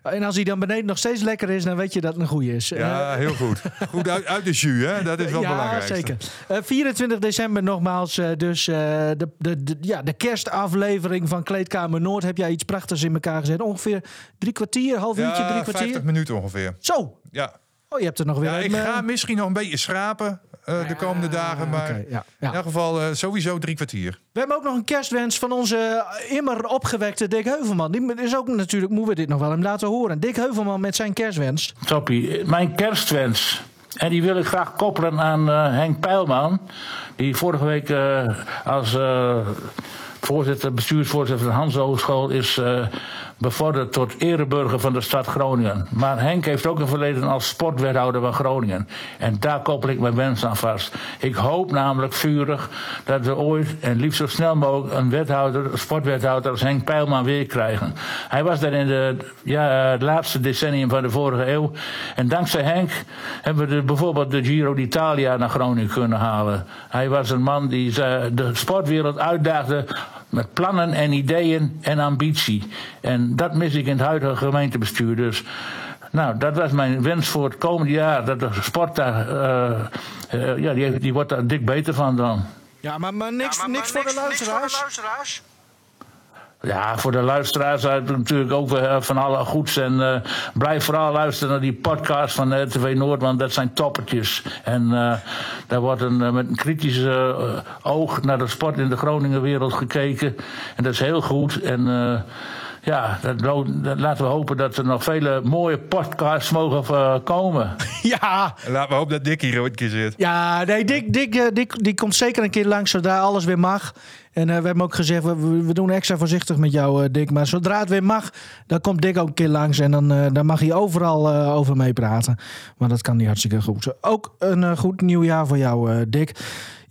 En als hij dan beneden nog steeds lekker is, dan weet je dat het een goeie is. Ja, heel goed. Goed uit, uit de jus, hè? Dat is wel ja, belangrijk. zeker. Eh, 24 december nogmaals, eh, dus eh, de, de, de, ja, de kerstaflevering van Kleedkamer Noord. Heb jij iets prachtigs in elkaar gezet? Ongeveer drie kwartier, half uurtje, drie Ja, kwartier? 50 minuten ongeveer. Zo! Ja. Oh, je hebt er nog weer Ja, ik eh, ga misschien nog een beetje schrapen. Eh, de komende dagen. Maar ja, ja. in elk geval eh, sowieso drie kwartier. We hebben ook nog een kerstwens van onze immer opgewekte Dick Heuvelman. Die is ook natuurlijk, moeten we dit nog wel hem laten horen. Dick Heuvelman met zijn kerstwens. Toppie. Mijn kerstwens. En die wil ik graag koppelen aan eh, Henk Pijlman. Die vorige week eh, als eh, voorzitter, bestuursvoorzitter van de Hans Hogeschool is eh, bevorderd tot ereburger van de stad Groningen. Maar Henk heeft ook een verleden als sportwethouder van Groningen. En daar koppel ik mijn wens aan vast. Ik hoop namelijk vurig dat we ooit en liefst zo snel mogelijk een wethouder, sportwethouder als Henk Pijlman weer krijgen. Hij was daar in de, ja, het laatste decennium van de vorige eeuw. En dankzij Henk hebben we de, bijvoorbeeld de Giro d'Italia naar Groningen kunnen halen. Hij was een man die de sportwereld uitdaagde met plannen en ideeën en ambitie. En dat mis ik in het huidige gemeentebestuur. Dus nou, dat was mijn wens voor het komende jaar. Dat de sport daar, eh, eh, ja, die, die wordt daar dik beter van dan. Ja, maar, maar niks, niks, voor de luisteraars. Ja, voor de luisteraars uit natuurlijk ook eh, van alle goeds. En eh, blijf vooral luisteren naar die podcast van RTV Noord, want dat zijn toppertjes. En eh, daar wordt een, met een kritisch oog naar de sport in de Groningenwereld gekeken. En dat is heel goed. En ja, dat, laten we hopen dat er nog vele mooie podcasts mogen eh, komen. Ja, En laten we hopen dat Dick hier ooit een keer zit. Ja, nee, Dick, Dick, eh, Dick die komt zeker een keer langs zodra alles weer mag. En eh, we hebben ook gezegd, we, we doen extra voorzichtig met jou, eh, Dick. Maar zodra het weer mag, dan komt Dick ook een keer langs. En dan, eh, dan mag hij overal eh, over meepraten. Maar dat kan hij hartstikke goed. Ook een eh, goed nieuwjaar voor jou, eh, Dick.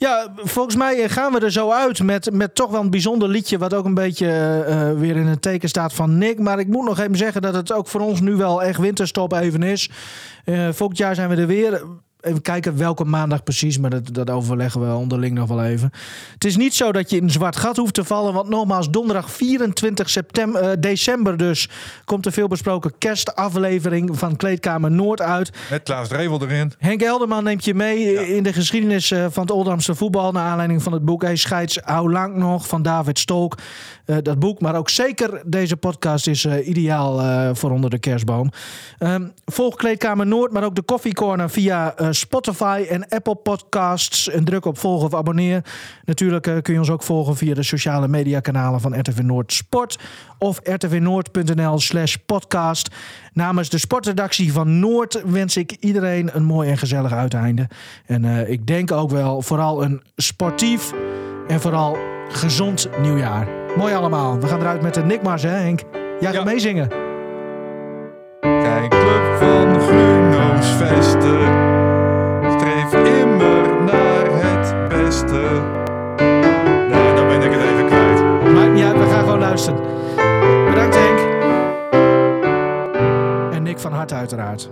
Ja, volgens mij eh, gaan we er zo uit met, met toch wel een bijzonder liedje... wat ook een beetje eh, eh, weer in het teken staat van Nick. Maar ik moet nog even zeggen dat het ook voor ons nu wel echt winterstop even is. Eh, volgend jaar zijn we er weer... Even kijken welke maandag precies, maar dat, dat overleggen we onderling nog wel even. Het is niet zo dat je in een zwart gat hoeft te vallen, want nogmaals, donderdag 24 september, eh, december dus, komt de veelbesproken kerstaflevering van Kleedkamer Noord uit. Met Klaas Drevel erin. Henk Elderman neemt je mee in de geschiedenis eh, van het Oldamse voetbal. Naar aanleiding van het boek Hij scheids Hou Lang Nog van David Stolk. Eh, dat boek, maar ook zeker deze podcast is eh, ideaal eh, voor onder de kerstboom. Ehm, volg Kleedkamer Noord, maar ook de Coffee Corner via Spotify en Apple Podcasts. En druk op volgen of abonneer. Natuurlijk kun je ons ook volgen via de sociale mediakanalen van RTV Noord Sport of rtvnoord.nl slash podcast. Namens de sportredactie van Noord wens ik iedereen een mooi en gezellig uiteinde. En ik denk ook wel vooral een sportief en vooral gezond nieuwjaar. Mooi allemaal. We gaan eruit met de Nickmars, hè Henk? Jij gaat Ja. meezingen. Kijk, club van Gruno's vesten. Streef immer naar het beste. Nou, dan ben ik het even kwijt. Maakt niet uit, we gaan gewoon luisteren. Bedankt Henk. En Nick van harte uiteraard.